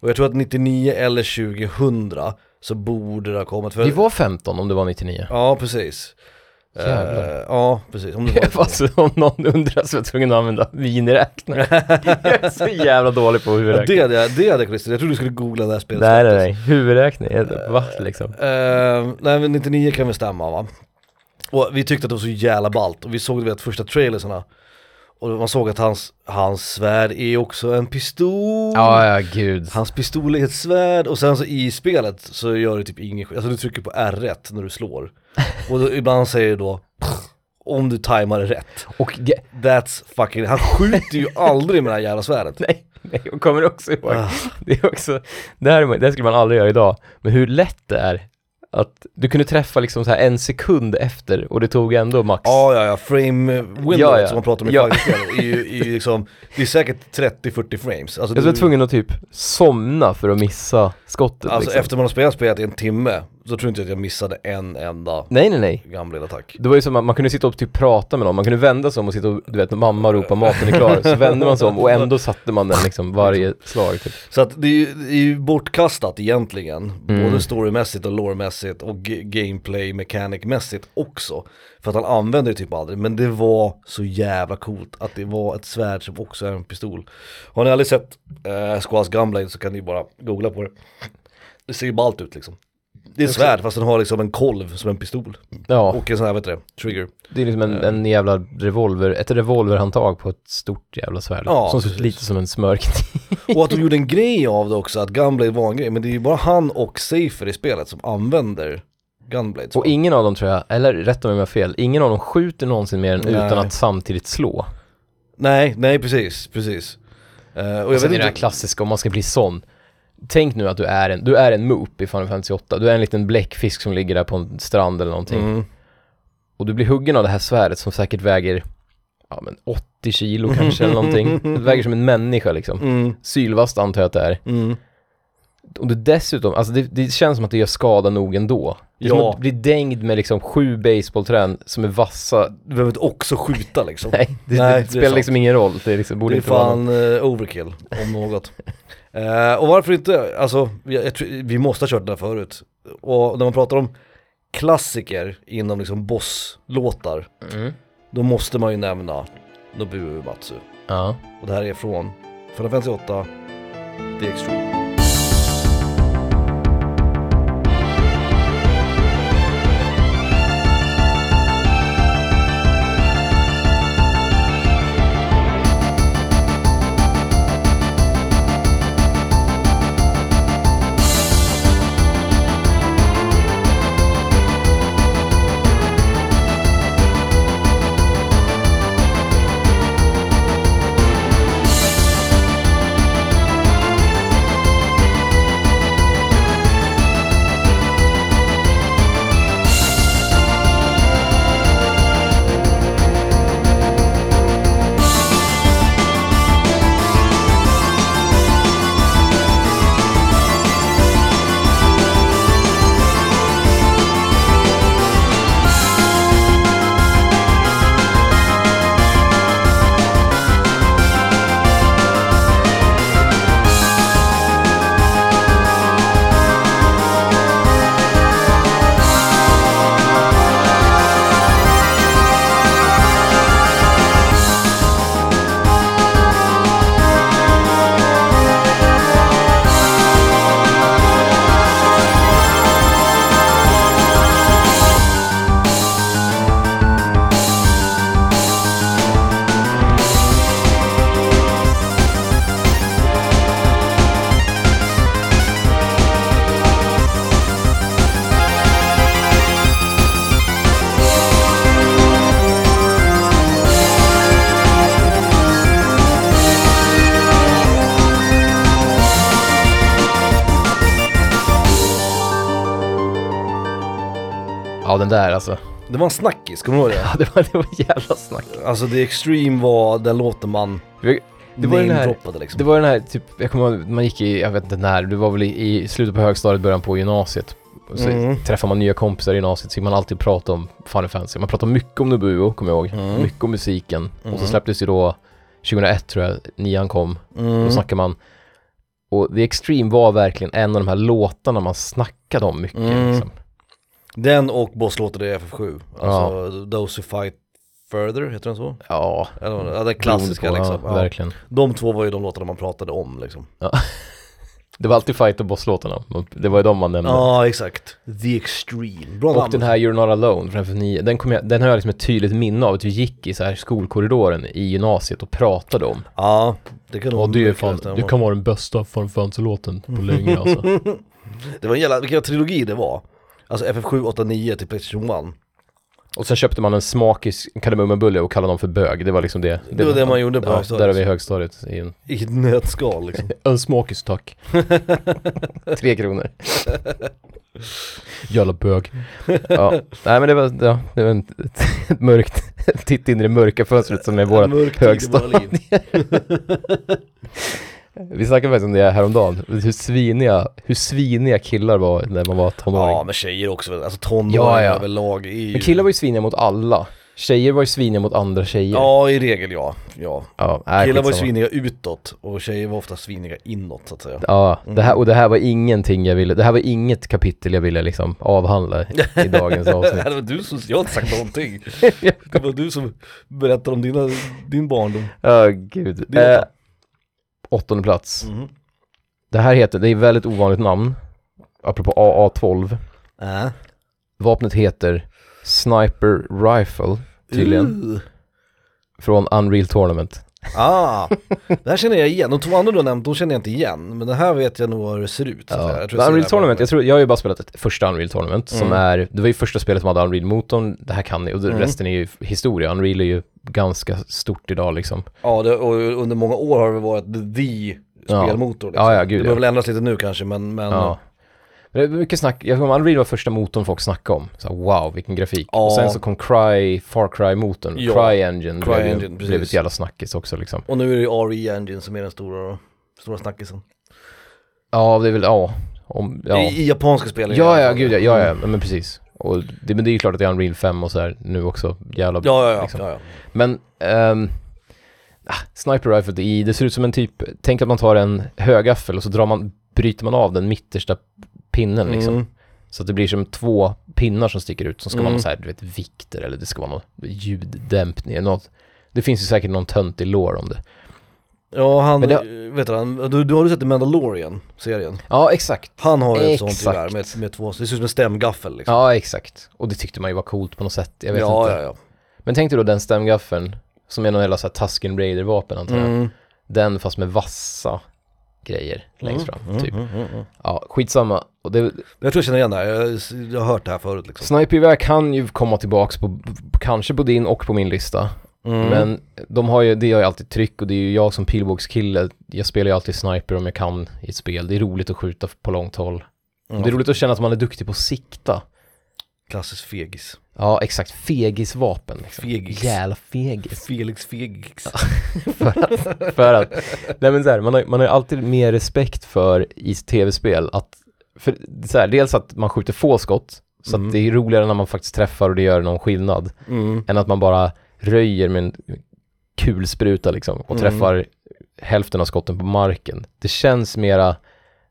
Och jag tror att 99 eller 2000 så borde det ha kommit. För... Vi var 15 om det var 99. Ja, precis. Jävlar. ja, precis. Om det var... Alltså om någon undrar så var jag tvungen att använda miniräknare. jag är så jävla dålig på Ja, huvudräkning. det hade det hade jag Christer, jag trodde du skulle googla det här spelet. Nej nej nej, huvudräkning, är- va liksom? Eh, nej men 99 kan väl stämma va? Och vi tyckte att det var så jävla ballt och vi såg det vid första trailersarna Och man såg att hans, hans svärd är också en pistol Ja ja gud. Hans pistol är ett svärd och sen så i spelet så gör det typ ingen skillnad, alltså du trycker på R1 när du slår Och då, ibland säger det då om du tajmar det rätt Och That's fucking, han skjuter ju aldrig med det här jävla svärdet nej, nej, jag kommer också ihåg. Ah. Det är också, det här, det här skulle man aldrig göra idag. Men hur lätt det är att du kunde träffa liksom så här en sekund efter och det tog ändå max. Ja ja ja, frame window Ja, ja. som man pratar om i Ja. är ju, är ju liksom, det är säkert 30-40 frames alltså, Jag var du- tvungen att typ somna för att missa skottet Alltså liksom. efter man har spelat spelet i en timme så tror inte att jag missade en enda Nej nej nej. gammal attack Det var ju som att man kunde sitta och typ prata med någon, man kunde vända sig om och sitta och, du vet, mamma ropar maten är klar, så vände man sig om och ändå satte man den liksom varje slag typ. Så att det är ju, det är ju bortkastat egentligen, Mm. både storymässigt och loremässigt och gameplay mechanicmässigt också. För att han använder det typ aldrig, men det var så jävla coolt att det var ett svärd som också är en pistol. Har ni aldrig sett eh, Squads Gunblade så kan ni bara googla på det. Det ser ju ballt ut liksom. Det är ett svärd fast den har liksom en kolv som en pistol. Ja, Och en sån här, vad heter det, trigger. det är liksom en, en jävla revolver, ett revolverhandtag på ett stort jävla svärd. Ja, som ser ut lite som en smörkniv. Och att de gjorde en grej av det också, att Gunblade var en grej, men det är ju bara han och Safer i spelet som använder Gunblades. Och ingen av dem tror jag, eller rätta mig om jag har fel, ingen av dem skjuter någonsin mer än Nej. utan att samtidigt slå. Nej, nej precis, precis. Eh, och jag Och sen vet är det här inte, klassiska, om man ska bli sån. Tänk nu att du är en, du är en moop i Final Fantasy 8. Du är en liten bläckfisk som ligger där på en strand eller någonting. mm, Och du blir huggen av det här svärdet som säkert väger, ja men 80 kilo kanske eller någonting. Det väger som en människa liksom. mm, Sylvast antar jag att det är. mm. Och det dessutom, alltså det, det känns som att det gör skada nog ändå. Det är som Ja. att bli dängd med liksom sju baseballträn som är vassa. Du behöver inte också skjuta liksom. Nej, det, Nej, det, spelar sant. liksom ingen roll. Det liksom, borde det är inte vara fan eh, overkill, om något. Eh, och varför inte, alltså, jag, jag, vi måste ha kört det där förut. Och när man pratar om klassiker inom liksom bosslåtar, Mm. då måste man ju nämna Nobuo Uematsu. Ja. Och det här är från Final Fantasy 8, The Extreme. Den där alltså. Det var en snackis, kommer du ihåg det? Ja det var, det var jävla snack. Alltså The Extreme var den låten man Det var den här- liksom. Det var den här typ, jag kommer ihåg, man gick i, jag vet inte när, det var väl i, i slutet på högstadiet, början på gymnasiet. Och så Mm. träffar man nya kompisar i gymnasiet så man alltid prata om Final Fantasy. Man pratade mycket om Nobuo, kommer jag ihåg. Mm. Mycket om musiken. Och så Mm. släpptes ju då 2001 tror jag, nian kom. Mm. Då snackade man. Och The Extreme var verkligen en av de här låtarna man snackade om mycket. Mm. Liksom. Den och bosslåten i FF7. Alltså Those Who Fight Further, heter den så? Ja, Eller, ja, den klassiska på, liksom. Ja, Ja. verkligen. De två var ju de låtarna man pratade om liksom. Det var alltid fight och bosslåtarna. Det var ju de man nämnde. Ja, exakt. The Extreme. Bra Och namn. den här You're Not Alone från FF9, den, kom jag, den har jag liksom ett tydligt minne av att vi gick i så här skolkorridoren i gymnasiet och pratade om. Ja, det kan nog Ja, det är fan, det kan vara den bästa Fantasy-låten på länge alltså. Det var en jävla, vilken trilogi det var. Alltså FF7, 8, 9 till Playstation 1. Och sen köpte man en smakis kardemummabulle och kallade dem för bög, det var liksom det. Det var det man gjorde på ja, högstadiet. Där har vi högstadiet. I en, I ett nötskal liksom. en smakis tack. Tre kronor. Jävla bög. Ja, nej men det var, ja, det var en, ett mörkt, titt in i det mörka fönstret som är i högstadie. Vi snackade faktiskt om det häromdagen, hur sviniga, hur sviniga killar var när man var tonåring. Ja men tjejer också, alltså tonåringar Ja, ja. överlag är ju... Men killar var ju sviniga mot alla. Tjejer var ju sviniga mot andra tjejer. Ja i regel ja, ja. ja nej, Killar var ju sviniga utåt och tjejer var ofta sviniga inåt så att säga. Ja, det Mm. här, och det här var ingenting jag ville, det här var inget kapitel jag ville liksom avhandla i dagens avsnitt. det var du som, jag har inte sagt någonting. Det var du som berättade om dina, din barndom. Ja, gud. Det är Eh, åttonde plats. Mm. Det här heter, det är ett väldigt ovanligt namn, apropå AA12. Äh. Vapnet heter Sniper Rifle, tydligen, Uh. från Unreal Tournament. Ah, det här känner jag igen. De två andra du har nämnt, de känner jag inte igen. Men det här vet jag nog hur det ser ut. Ja. Jag tror Unreal Tournament, jag tror, jag har ju bara spelat ett första Unreal Tournament som Mm. är, det var ju första spelet som hade Unreal-motorn, det här kan ni, och Mm. resten är ju historia, Unreal är ju ganska stort idag liksom. Ja, det, och under många år har det varit the Ja. spelmotor. Liksom. Ja, ja, gud, det behöver ja. väl ändras lite nu kanske, men... men Ja. Men det är mycket snack, jag kommer Unreal var första motorn folk snackade om. Så här, wow, vilken grafik. Ja. Och sen så kom Cry, Far Cry-motorn, Ja. Cry Engine, Cry blev, Engine, blev ett jävla snackis också liksom. Och nu är det ju RE Engine som är den stora, stora snackisen. Ja, det är väl, ja. Om, ja. I, I japanska spel. ja, ja, gud ja, ja, ja, men precis. Och det, men det är ju klart att det är Unreal 5 och så här nu också, jävla Ja, ja, ja. liksom. ja, ja. Men ehm, ah, Sniper Rifle, det, är- det ser ut som en typ, tänk att man tar en högaffel och så drar man, bryter man av den mittersta pinnen liksom. Mm. Så att det blir som två pinnar som sticker ut, som ska Mm. vara så här, du vet, vikter eller det ska vara någon ljuddämpning, något. Det finns ju säkert någon tönt i lore om det. Ja, han, det- vet du, han, du, du har ju sett The Mandalorian-serien? Ja, exakt. Han har ett sånt Exakt. gevär med, med två, det ser ut som en stämgaffel liksom. Ja, exakt. Och det tyckte man ju var coolt på något sätt, jag vet ja, inte. ja, ja. Men tänk dig då den stämgaffeln, som är någon jävla så här Tusken Raider-vapen antar jag. Mm. Den fast med vassa grejer längst fram, Mm, typ. mm, mm, mm. Ja, skitsamma. Och det, Jag tror jag känner igen det här, jag, jag har hört det här förut liksom. Snipergevär kan ju komma tillbaks på, kanske på din och på min lista. Mm. Men de har ju, det har ju alltid tryck och det är ju jag som pilbågskille, jag spelar ju alltid sniper om jag kan i ett spel. Det är roligt att skjuta på långt håll. Mm. Det är roligt att känna att man är duktig på att sikta. Klassisk fegis. Ja, exakt. Fegisvapen. Liksom. Fegis. Jävla fegis. Felix Fegis. för att, för att, nej men så här, man har, man har alltid mer respekt för i tv-spel att, för så här, dels att man skjuter få skott, så Mm. att det är roligare när man faktiskt träffar och det gör någon skillnad, Mm. än att man bara röjer med en kulspruta liksom och Mm. träffar hälften av skotten på marken. Det känns mera,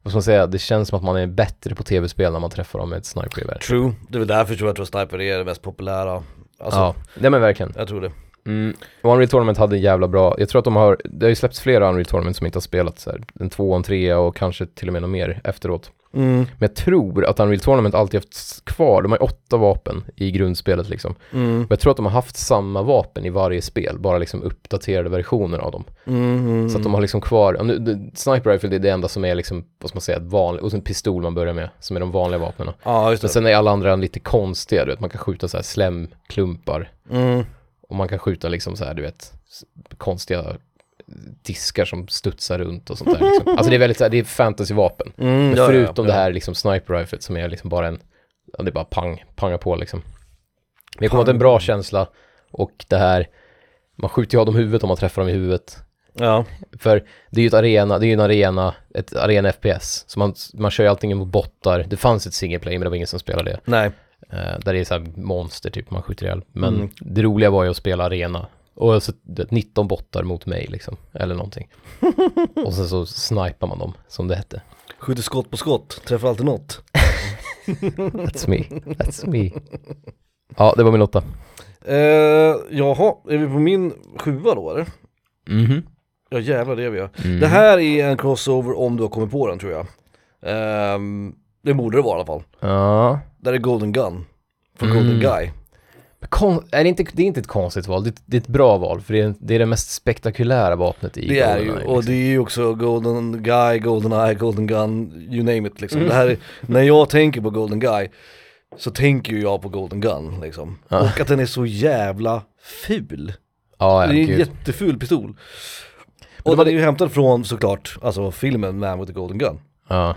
vad ska man säga, det känns som att man är bättre på tv-spel när man träffar dem med ett snipergevär. True, det är väl därför tror jag att Sniper är det mest populära. Alltså, ja, nej men verkligen. jag tror det. Mm. Och Unreal Tournament hade en jävla bra, jag tror att de har, det har ju släppts flera Unreal Tournament som inte har spelat så här, en två, en trea och kanske till och med något mer efteråt. Mm. Men jag tror att Unreal Tournament alltid haft kvar, de har ju åtta vapen i grundspelet liksom. Mm. Och jag tror att de har haft samma vapen i varje spel, bara liksom uppdaterade versioner av dem. Mm. Så att de har liksom kvar, nu, Sniper Rifle det är det enda som är liksom, vad ska man säga, vanligt, och sen pistol man börjar med, som är de vanliga vapnen. Just Men sen är alla andra lite konstiga, du vet, man kan skjuta så här slemklumpar. Mm. Och man kan skjuta liksom så här, du vet, konstiga diskar som studsar runt och sånt där liksom. Alltså det är väldigt det är fantasyvapen. Mm. Men förutom ja, det ja. här liksom sniper riflet som är liksom bara en, ja, det är bara pang, panga på liksom. Men jag kommer det är en bra känsla och det här, man skjuter ju av dem huvudet om man träffar dem i huvudet. Ja, För det är ju ett arena, det är ju en arena, ett arena FPS. Så man, man kör ju allting mot bottar. Det fanns ett single play men det var ingen som spelade det. nej. Eh, där det är så här monster typ man skjuter ihjäl. Men Mm. det roliga var ju att spela arena. Och så det- 19 bottar mot mig liksom, eller någonting. och sen så snipar man dem, som det hette. Skjuter skott på skott, träffar alltid något. That's me, that's me. Ja, det var min åtta. Eh, jaha, är vi på min sjua då eller? Mhm. Ja jävlar det är vi ja. Mm. Det här är en crossover om du har kommit på den tror jag. Ehm, det borde det vara i alla fall. Ja. Där är Golden Gun. Från Mm. Golden Guy. Kon- är det, inte, det är inte ett konstigt val, det, det är ett bra val. För det är, det är det mest spektakulära vapnet i Det är ju, GoldenEye, och liksom. det är ju också Golden Guy, Golden Eye, Golden Gun, you name it liksom. Mm. Det här är, när jag tänker på Golden Guy så tänker ju jag på Golden Gun liksom. Ja. Och att den är så jävla ful. Ja, ja, det är en gud. jätteful pistol. Och var den är ju hämtad från såklart, alltså filmen Man with the Golden Gun. Ja.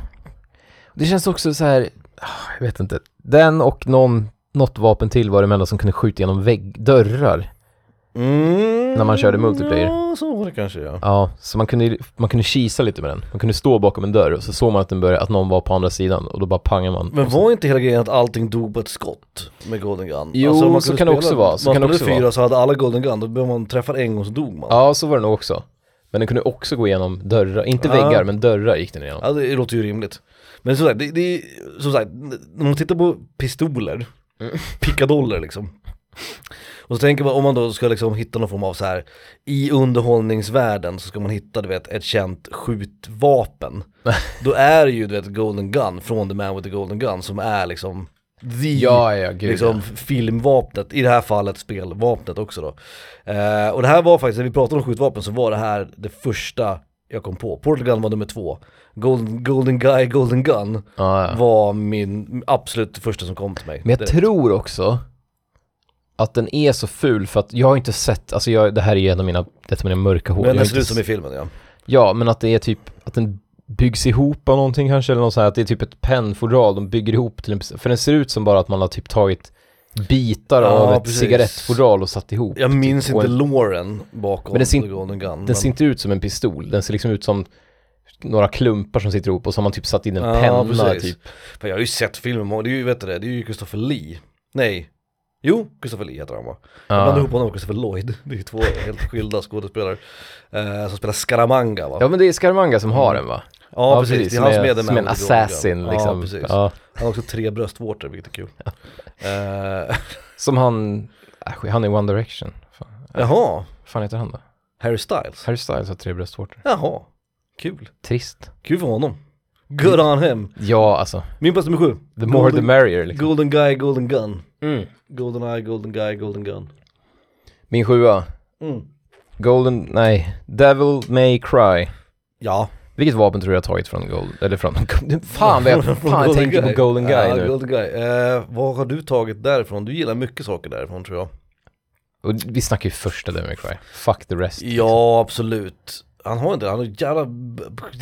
Det känns också så här, ah, jag vet inte. Den och någon, något vapen till var det enda som kunde skjuta genom vägg, dörrar. Mm, När man körde multiplayer. Ja, så var det kanske ja. Ja, så man kunde, man kunde kisa lite med den. Man kunde stå bakom en dörr och så såg man att den började, att någon var på andra sidan och då bara pangade man. Men var inte hela grejen att allting dog på ett skott med Golden Gun? Jo, Alltså, så kan det också vara, så man kan spelade också fyra vara. så hade alla Golden Gun, då behövde man träffa en gång så dog man. Ja, så var det nog också. Men den kunde också gå igenom dörrar, inte Ja. väggar, men dörrar gick den igenom. Ja det låter ju rimligt. Men som sagt, det, det som sagt, när man tittar på pistoler. Pickadoller liksom. Och så tänker man om man då ska liksom hitta någon form av så här i underhållningsvärlden så ska man hitta du vet ett känt skjutvapen. då är det ju du vet Golden Gun från The Man with the Golden Gun som är liksom the Ja, ja, gud liksom filmvapnet, i det här fallet spelvapnet också då. Eh, och det här var faktiskt, när vi pratade om skjutvapen så var det här det första jag kom på. Portal Gun var nummer två. Golden, Golden Guy, Golden Gun ja. ja. var min absolut första som kom till mig. Men jag direkt. tror också att den är så ful för att jag har inte sett, alltså jag, det här är ju en av mina, ett av mina mörka hål. Men den ser ut som i filmen ja. Ja, men att det är typ, att den byggs ihop av någonting kanske, eller något så här, att det är typ ett pennfodral de bygger ihop till en, för den ser ut som bara att man har typ tagit bitar Ja, av ett precis. cigarettfodral och satt ihop. Jag minns typ, inte en, Lauren bakom Men den ser Golden Gun. Den men- ser inte ut som en pistol, den ser liksom ut som några klumpar som sitter ihop och så har man typ satt in en Ja, penna precis. typ. För jag har ju sett filmen, det är ju, vet du det, det är ju Christopher Lee. Nej. Jo, Christopher Lee heter han va? Jag blandar ihop honom och Christopher Lloyd. Det är ju två helt skilda skådespelare. Eh, som spelar Scaramanga va? ja men det är Scaramanga som har den va? Ja, precis, det är han som är, The som en the assassin Gun. liksom. Ja, precis. Ja. Han har också tre bröstvårtor, vilket är kul. Eh, Som han, äh, han är One Direction. Fan, jaha, vad fan heter han då? Harry Styles. Harry Styles har tre bröstvårtor. Jaha, kul. Trist. Kul för honom. Good on him. Ja, alltså. Min plats nummer sju. The more the Golden- merrier liksom. Golden Guy, Golden Gun. Mm. Golden Eye, Golden Guy, Golden Gun. Min sjua. Mm. Golden, nej, Devil May Cry. Ja. Vilket vapen tror du jag har tagit från Gold, eller från, fan vad jag, fan jag tänker Guy. på Golden Guy ja, nu. Golden Guy. Eh, vad har du tagit därifrån? Du gillar mycket saker därifrån tror jag. Och vi snackar ju första Devil May Cry. Fuck the rest. Ja, absolut. Han har inte, han har jävla,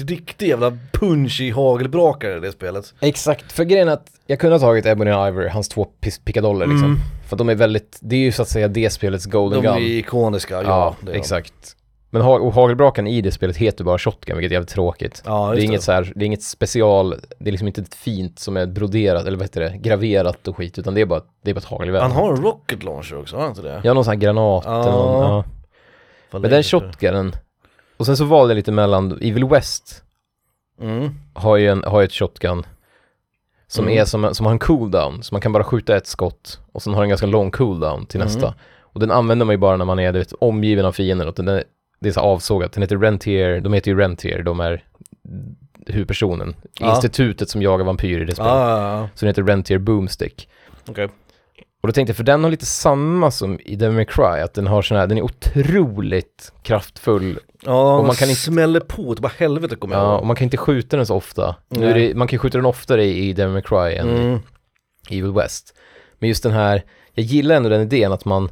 riktig jävla punch i hagelbrakare i det spelet. Exakt, för grejen är att jag kunde ha tagit Ebony and Ivory, hans två pickadoller liksom. Mm. För att de är väldigt, det är ju så att säga det spelets Golden De är Gun. ikoniska, ja. Ja, är de. exakt. Men ha och hagelbrakan i det spelet heter bara shotgun, vilket är jävligt tråkigt. Ja, det, är inget så här, det är inget special, det är liksom inte ett fint som är broderat, eller vad heter det, graverat och skit, utan det är bara, det är bara ett hagelgevär. Han har en rocket launcher också, har han inte det? Ja, någon sån här granat Ja. eller någon, ja. Vad Men den längre shotgunnen, och sen så valde jag lite mellan, Evil West Mm. har ju, en, har ju ett shotgun som Mm. är som, som har en cooldown, så man kan bara skjuta ett skott och sen har den ganska lång cooldown till Mm. nästa. Och den använder man ju bara när man är vet, omgiven av fiender och den är, det är så avsågat. Den heter Rentier, de heter ju Rentier, de är huvudpersonen. Ja. Institutet som jagar vampyrer i det spelet. Ja, ja. Så den heter Rentier Boomstick. Okej. Och då tänkte jag, för den har lite samma som i Devil May Cry, att den har sån här, den är otroligt kraftfull. Ja, Och man kan inte- smäller på, det bara helvete kommer jag Ja, och man kan inte skjuta den så ofta. Nu det, man kan skjuta den oftare i, i Devil May Cry än i Mm. Evil West. Men just den här, jag gillar ändå den idén att man,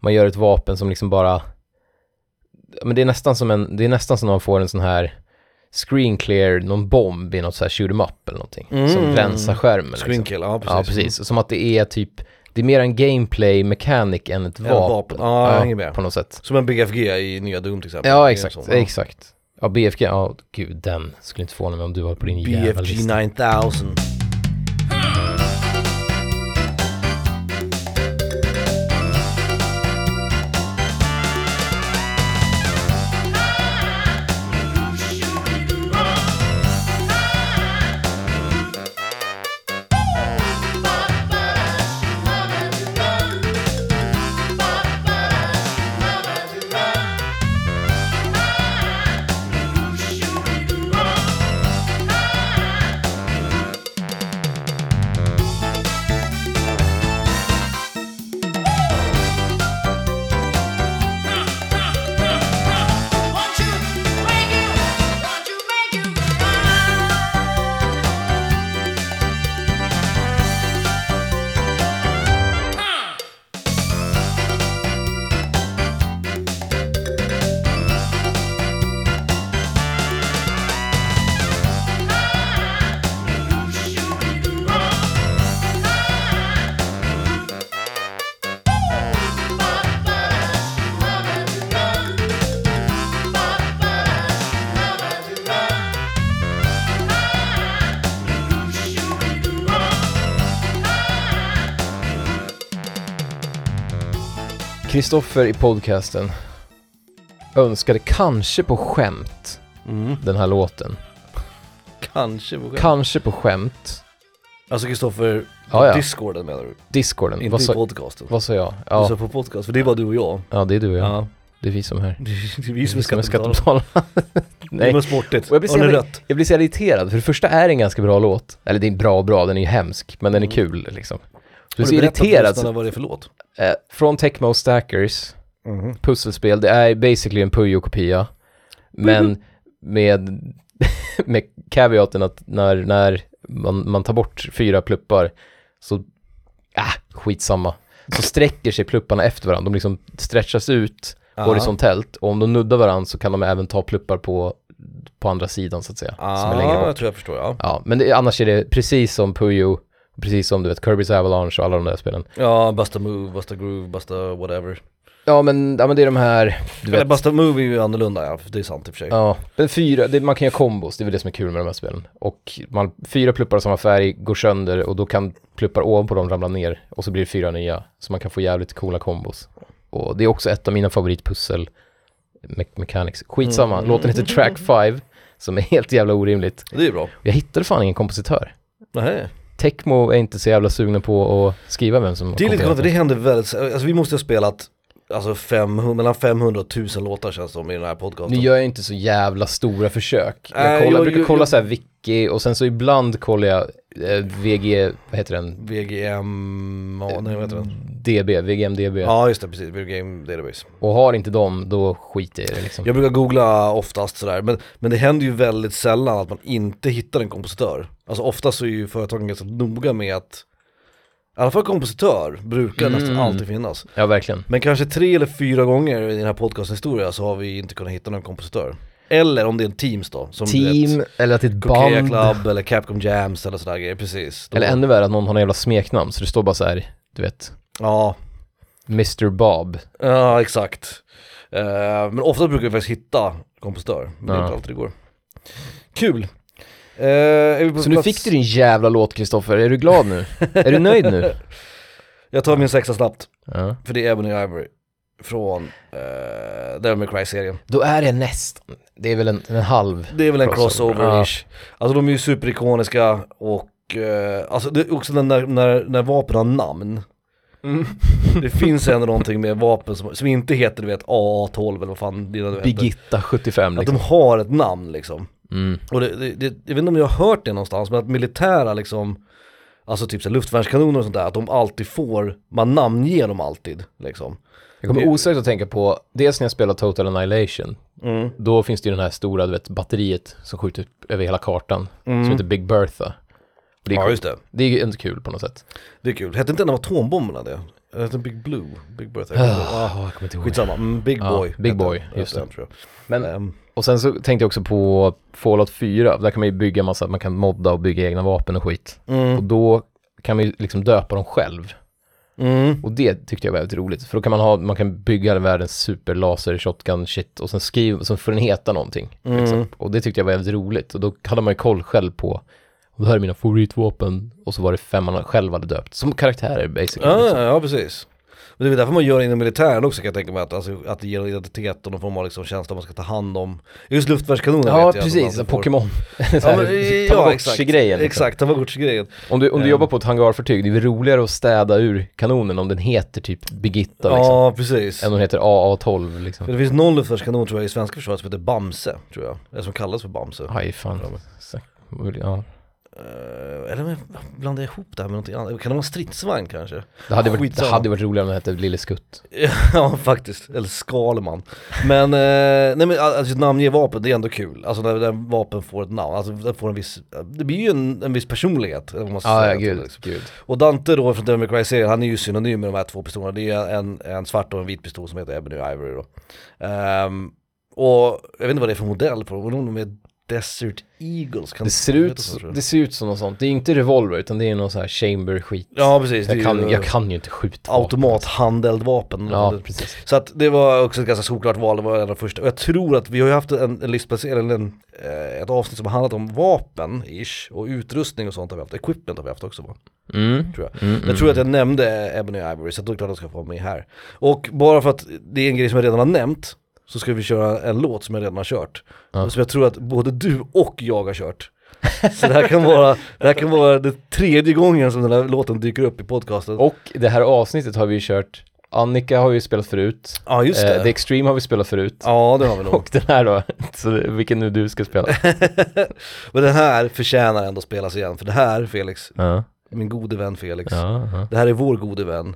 man gör ett vapen som liksom bara, men det är nästan som en, det är nästan som när man får en sån här screen clear, någon bomb i något så här shoot 'em up eller någonting. Som Mm. rensar skärmen. Liksom. Screen kill, ja precis. Ja, precis. Som att det är typ, det är mer en gameplay mechanic än ett vapen. vapen. Ja, jag med. På något sätt. Som en BFG i nya Doom till exempel. Ja, exakt, sån, ja. exakt. Ja, BFG, ja gud den skulle inte förvåna mig om du har på din jävla BFG lista. 9000. Kristoffer i podcasten önskade kanske på skämt Mm. den här låten. Kanske på skämt. Kanske på skämt. Alltså Kristoffer, Ja, ja. discorden menar du? Discorden. Inte Vad i sa, podcasten. vad sa jag? Du Ja, sa på podcast, för det är bara du och jag. ja, det är du och jag. Ja. Det är vi som är här. Det är vi som är skattebetalare. skattebetalare. Det Nej. är sportigt. Och jag blir så Har ni jävla- rätt? Jag blir så irriterad, för det första är en ganska bra låt. Eller det är bra bra, den är ju hemsk, men den är kul liksom. Du irriterad. vad det är för låt? eh, från Tecmo Stackers, pusselspel, det är basically en Puyo-kopia. Men med, med caveaten att när, när man, man tar bort fyra pluppar så, äh, skitsamma. Så sträcker sig plupparna efter varandra, de liksom stretchas ut Ja. horisontellt och om de nuddar varandra så kan de även ta pluppar på, på andra sidan så att säga. som är längre Ja, bort. jag tror jag förstår ja. Ja, men det, annars är det precis som Puyo, precis som du vet Kirby's Avalanche och alla de där spelen. Ja, Busta Move, Busta Groove, Busta whatever. Ja men, ja, men det är de här, du vet, Busta Move är ju annorlunda ja, det är sant i och för sig. ja, men fyra, det, man kan göra kombos, det är väl det som är kul med de här spelen. Och man, fyra pluppar av samma färg går sönder och då kan pluppar ovanpå dem ramla ner och så blir det fyra nya. Så man kan få jävligt coola kombos. Och det är också ett av mina favoritpussel me mechanics. Skitsamma, Mm. låten heter Track 5, som är helt jävla orimligt. Det är bra. Jag hittade fan ingen kompositör. Nej. Tecmo är inte så jävla sugna på att skriva vem som Det är lite konstigt, det händer väldigt, alltså vi måste ha spelat Alltså 500, mellan 500 och 1000 låtar känns det som i den här podcasten Nu gör inte så jävla stora försök. Jag, kollar, jag- brukar kolla jag- så här wiki och sen så ibland kollar jag eh, VG, vad heter den? VGM, ja, nej vad heter den? DB, VGMDB. Ja just det, precis, VGM Database Och har inte dem, då skiter jag i det liksom. Jag brukar googla oftast sådär, men, men det händer ju väldigt sällan att man inte hittar en kompositör Alltså oftast så är ju företagen ganska noga med att I alla fall kompositör brukar Mm. nästan alltid finnas Ja, verkligen. Men kanske tre eller fyra gånger i den här podcasthistoria så har vi inte kunnat hitta någon kompositör Eller om det är en Teams då, som Team, vet eller att det är ett Coquea band. Club eller Capcom Jams eller sådär grejer, precis Då- Eller ännu värre att någon har en jävla smeknamn, så det står bara så här, du vet, Ja, Mr Bob. ja exakt Eh, Men ofta brukar vi faktiskt hitta kompositör, men det är Ja. inte alltid det går Kul! Är på Så nu fick du din jävla låt Kristoffer, är du glad nu? är du nöjd nu? Jag tar min sexa snabbt, Ja. för det är Ebony Ivory Från uh, Devil May Cry-serien Då är det nästan, det är väl en, en halv. Det är väl en Crossover, crossover-ish Alltså de är ju superikoniska och eh, Alltså det är också den när, när, när vapen har namn Det finns ändå någonting med vapen som, som inte heter du vet AA12 eller vad fan dina du heter Birgitta 75 Att liksom. de har ett namn liksom Mm. Och det, det, det, jag vet inte om jag har hört det någonstans men att militära liksom Alltså typ så luftvärnskanoner och sånt där, att de alltid får, man namnger dem alltid liksom Jag kommer osökt att tänka på, dels när jag spelar Total Annihilation, mm. då finns det ju den här stora, du vet, batteriet som skjuter över hela kartan, som Mm. heter Big Bertha. Och det är, Ja coolt. just det, det är ju ändå kul på något sätt. det är kul. Hette inte en av atombomberna det? Hette Big Blue? Big Birthday? Ah, Ah, jag kommer inte ihåg. skitsamma, mm, Big Ja, Boy Big Boy, den. just det. den, Men. Ehm, och sen så tänkte jag också på Fallout 4, där kan man ju bygga massa, man kan modda och bygga egna vapen och skit. Och mm, då kan man ju liksom döpa dem själv. mm. Och det tyckte jag var väldigt roligt. För då kan man ha, man kan bygga världens superlaser shotgun shit och sen skriva, så får den heta någonting. Mm. Liksom. Och det tyckte jag var väldigt roligt. Och då hade man ju koll själv på, och det här är mina favoritvapen. Och så var det fem man själv hade döpt. Som karaktärer basically. Ja, liksom. ja, precis. Men det är därför man gör det inom militären också kan jag tänka mig, att, alltså, att det ger en identitet och någon form av liksom känsla man ska ta hand om. Just luftvärnskanoner Ja, vet jag. precis. får- Pokémon. Ja, men, ja exakt, grejen liksom. exakt, Tamagotchi-grejen. Om du, om du Ehm. jobbar på ett hangarfartyg, det är väl roligare att städa ur kanonen om den heter typ Birgitta liksom. Ja, precis. Än om den heter AA12 För liksom. det finns någon luftvärnskanon tror jag i svenska försvaret som heter Bamse, tror jag. Eller som kallas för Bamse. Aj fan. Så- Ja. Eh, eller blandar jag ihop det här med någonting annat? Kan det vara stridsvagn kanske? Det hade, varit, det hade varit roligare om den hette Lille Skutt. ja faktiskt, eller Skalman. Men, eh, nej men alltså namnge vapen, det är ändå kul. Alltså när, när vapen får ett namn, alltså det får en viss, det blir ju en, en viss personlighet. Eller vad man ska Ja, säga ja det, gud, liksom. gud. Och Dante då från Devil May Cry-serien, han är ju synonym med de här två pistolerna. Det är en, en svart och en vit pistol som heter Ebony Ivory då. Ehm, och jag vet inte vad det är för modell på dem, de är Desert Eagles? Kan Det ser, ut, så, det ser ut som något sånt. Det är inte revolver utan det är någon sån här chamber skit. Ja precis, jag, kan, ju jag kan ju inte skjuta vapen. automat handeldvapen. Ja, precis. Så att det var också ett ganska solklart val, det var en av de första. Och jag tror att vi har ju haft en, en listplacering, en, eh, ett avsnitt som har handlat om vapen, ish, och utrustning och sånt har vi haft. Equipment har vi haft också va? Mm. Tror jag. Mm, Jag tror att jag nämnde Ebony Ivory, så då är det klart att jag ska få med här. Och bara för att det är en grej som jag redan har nämnt, så ska vi köra en låt som jag redan har kört. Ja. Som jag tror att både du och jag har kört. Så det här kan vara, det här kan vara den tredje gången som den här låten dyker upp i podcasten. Och det här avsnittet har vi ju kört, Annika har vi ju spelat förut. ja just det. Eh, The Extreme har vi spelat förut. Ja det har vi nog. Och den här då, så det- vilken nu du ska spela. Men den här förtjänar ändå spelas igen, för det här Felix, ja. min gode vän Felix, Ja, ja. det här är vår gode vän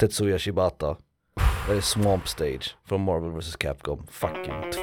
Tetsuya Shibata. Det är Swamp Stage från Marvel vs Capcom fucking 2.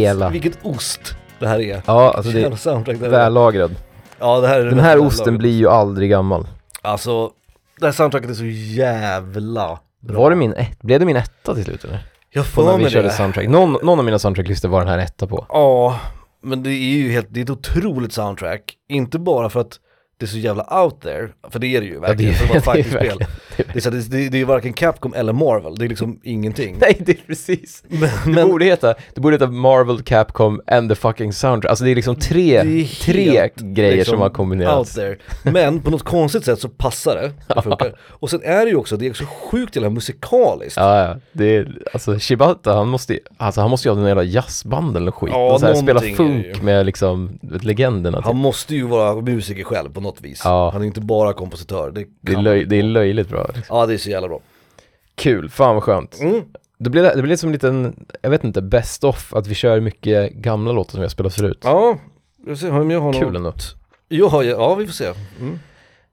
Hela... Vilket ost det här är. Ja, alltså det är vällagrad. Ja det här är Den här osten blir ju aldrig gammal. Alltså, det här soundtracket är så jävla bra. Var det min ett, blev det min etta till slut eller? Jag får vi mig körde det. soundtrack. Någon, någon av mina soundtracklistor var den här etta på. Ja, men det är ju helt, det är ett otroligt soundtrack. Inte bara för att det är så jävla out there, för det är det ju Ja, verkligen, det för är, det är fighting-spel. verkligen, det Det det, det, det är varken Capcom eller Marvel, det är liksom ingenting. Nej, det är precis. Men, Det men borde heta, det borde heta Marvel, Capcom and the fucking soundtrack. Alltså det är liksom tre, det är tre grejer liksom, som har out kombinerats. there. Men på något konstigt sätt så passar det, det funkar. Och sen är det ju också, det är så sjukt jävla musikaliskt. Ja, ja. Det är, alltså Shibata, han måste alltså han måste ju ha den jävla jazzbanden eller skit. Ja, och så här, spela det funk med liksom legenderna. Han Typ. måste ju vara musiker själv på något vis. Ja. Han är inte bara kompositör. Det, Det är, löj, det är löjligt bra. Liksom. Ja det är så jävla bra. Kul, fan vad skönt. Mm. Det blir, det blir som en liten, jag vet inte, best of, att vi kör mycket gamla låtar som vi har spelat förut. Ja, jag ser om jag har Kul något. ändå. Ja, ja, ja vi får se. Mm.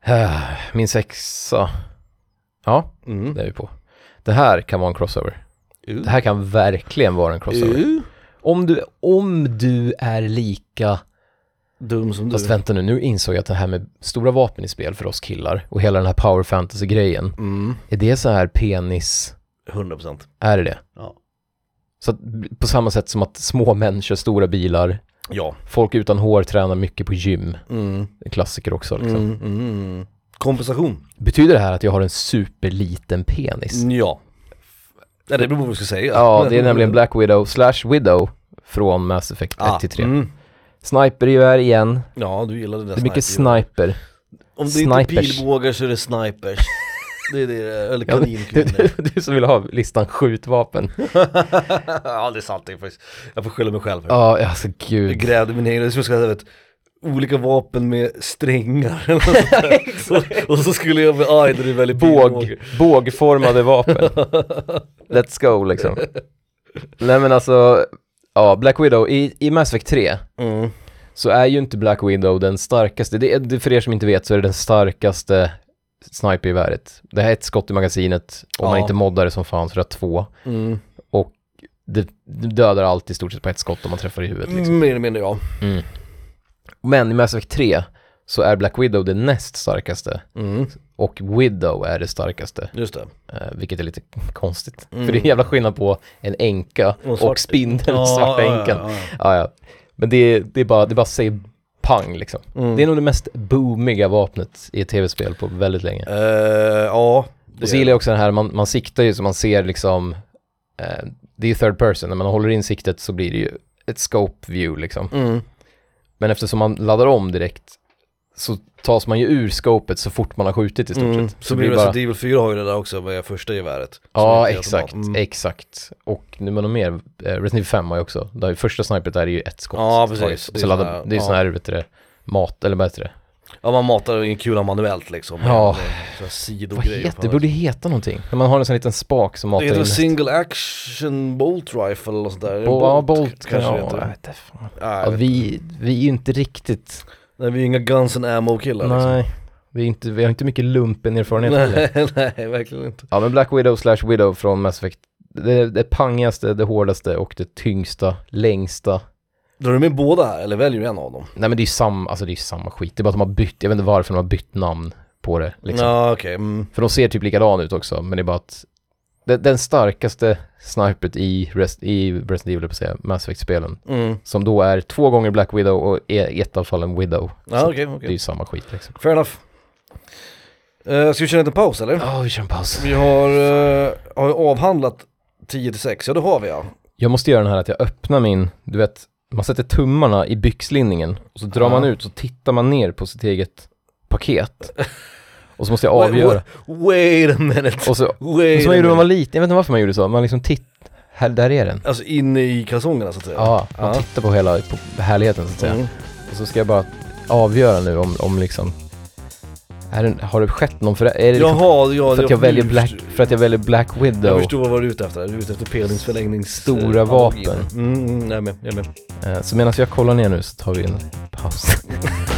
Min sexa. Ja, Mm. det är vi på. Det här kan vara en crossover. Uh. Det här kan verkligen vara en crossover. Uh. Om du, om du är lika, Dum som du. fast vänta nu, nu insåg jag att det här med stora vapen i spel för oss killar och hela den här power fantasy grejen, Mm. är det så här penis, 100%. är det det? Ja. Så att, på samma sätt som att små män kör stora bilar, Ja. folk utan hår tränar mycket på gym, Mm. en klassiker också liksom. Mm. Mm. Kompensation. Betyder det här att jag har en superliten penis? Ja. Ja det beror på vad vi ska säga. Ja, det är nämligen Black Widow slash Widow från Mass Effect 1 ah, till 3. Mm. Snipergevär igen, Ja, du gillade det där det är mycket sniper. Om det inte är snipers. pilbågar så är det snipers. Det är det, eller Ja, kaninkvinnor. Du, du som vill ha listan skjutvapen. ja det är sant det är faktiskt. Jag får skylla mig själv. Ja, alltså Jag gud. grävde min egen, jag skulle vet, olika vapen med strängar eller och, och så skulle jag med aj, det är väldigt Båg, bågformade vapen. Let's go liksom. Nej men alltså, ja, Black Widow, i, i Mass Effect 3 Mm. så är ju inte Black Widow den starkaste, det är, det, för er som inte vet så är det den starkaste snipergeväret. Det här är ett skott i magasinet, om man Ja. inte moddar det som fan så det två. Mm. Det, det dödar alltid i stort sett på ett skott om man träffar i huvudet liksom. Mer eller mindre ja. Mm. Men i Mass Effect 3 så är Black Widow det näst starkaste Mm. Och Widow är det starkaste, Just det. eh, vilket är lite konstigt. Mm. För det är en jävla skillnad på en änka Och och, spindeln, Ja, svarta ja, änkan. ja, ja. Ja. Men det, är- det är bara, det bara säger pang liksom. Mm. Det är nog det mest boomiga vapnet i ett tv-spel på väldigt länge. Eh, ja. det Och så gillar jag också den här, man, man siktar ju så man ser liksom, eh, det är ju third person, när man håller in siktet så blir det ju ett scope view liksom. Mm. Men eftersom man laddar om direkt så tas man ju ur scopet så fort man har skjutit i stort Mm. sett. Så blir det Resident Evil 4 har ju det där också med första geväret. Ja, exakt. Mm. exakt. Och nu något mer, eh, Resident Evil 5 har ju också, där första snipet där är ju ett skott. Ja, precis. Det är Så laddar, här- det är ja. sån här, vet det, mat, eller vad heter det? Ja man matar in kulan manuellt liksom. Ja. Vad heter det? borde heta någonting. När man har en sån liten spak som matar Det in heter nästa- single action bolt rifle eller sånt där. Bo- ja, Bolt kan kanske ja, det heter. Ja, vi, vi är ju inte riktigt, Nej vi är inga guns and ammo killar liksom. nej, vi, är inte, vi har inte mycket lumpen erfarenhet heller. nej, nej, verkligen inte. Ja men Black Widow slash Widow från Mass Effect, det, det pangigaste, det hårdaste och det tyngsta, längsta. Drar du med båda här eller väljer du en av dem? Nej men det är ju samma, alltså det är samma skit. Det är bara att de har bytt, jag vet inte varför de har bytt namn på det liksom. Ja okej, mm. För de ser typ likadana ut också, men det är bara att den, den starkaste snipret i, rest, i Resident Evil, på säga, Mass Effect-spelen, Mm. som då är två gånger Black Widow och i ett av fallen Widow. Ja Så okej, Det är ju samma skit liksom. Fair enough. Uh, ska vi köra en liten paus eller? Ja, vi kör en paus. Vi har, uh, har avhandlat 10 till 6, ja det har vi ja. Jag måste göra den här att jag öppnar min, du vet, man sätter tummarna i byxlinningen och så drar Ja. man ut så tittar man ner på sitt eget paket. Och så måste jag Wait, avgöra. Wait a minute. Och så, Wait a man gjorde man var liten, jag vet inte varför man gjorde så, man liksom titt, här, där är den. Alltså inne i kalsongerna så att säga. Ja, man Ja. tittar på hela, på härligheten så att säga. Mm. Och så ska jag bara avgöra nu om, om liksom, är det, har det skett någon förändring? Liksom Jaha, ja, för att jag väljer Black, för att jag väljer Black Jag Widow? förstår vad du är ute efter, du är ute efter penisförlängnings... Stora eh, vapen. Mm, mm, jag är med, jag är med. Eh, Så medan jag kollar ner nu så tar vi en paus.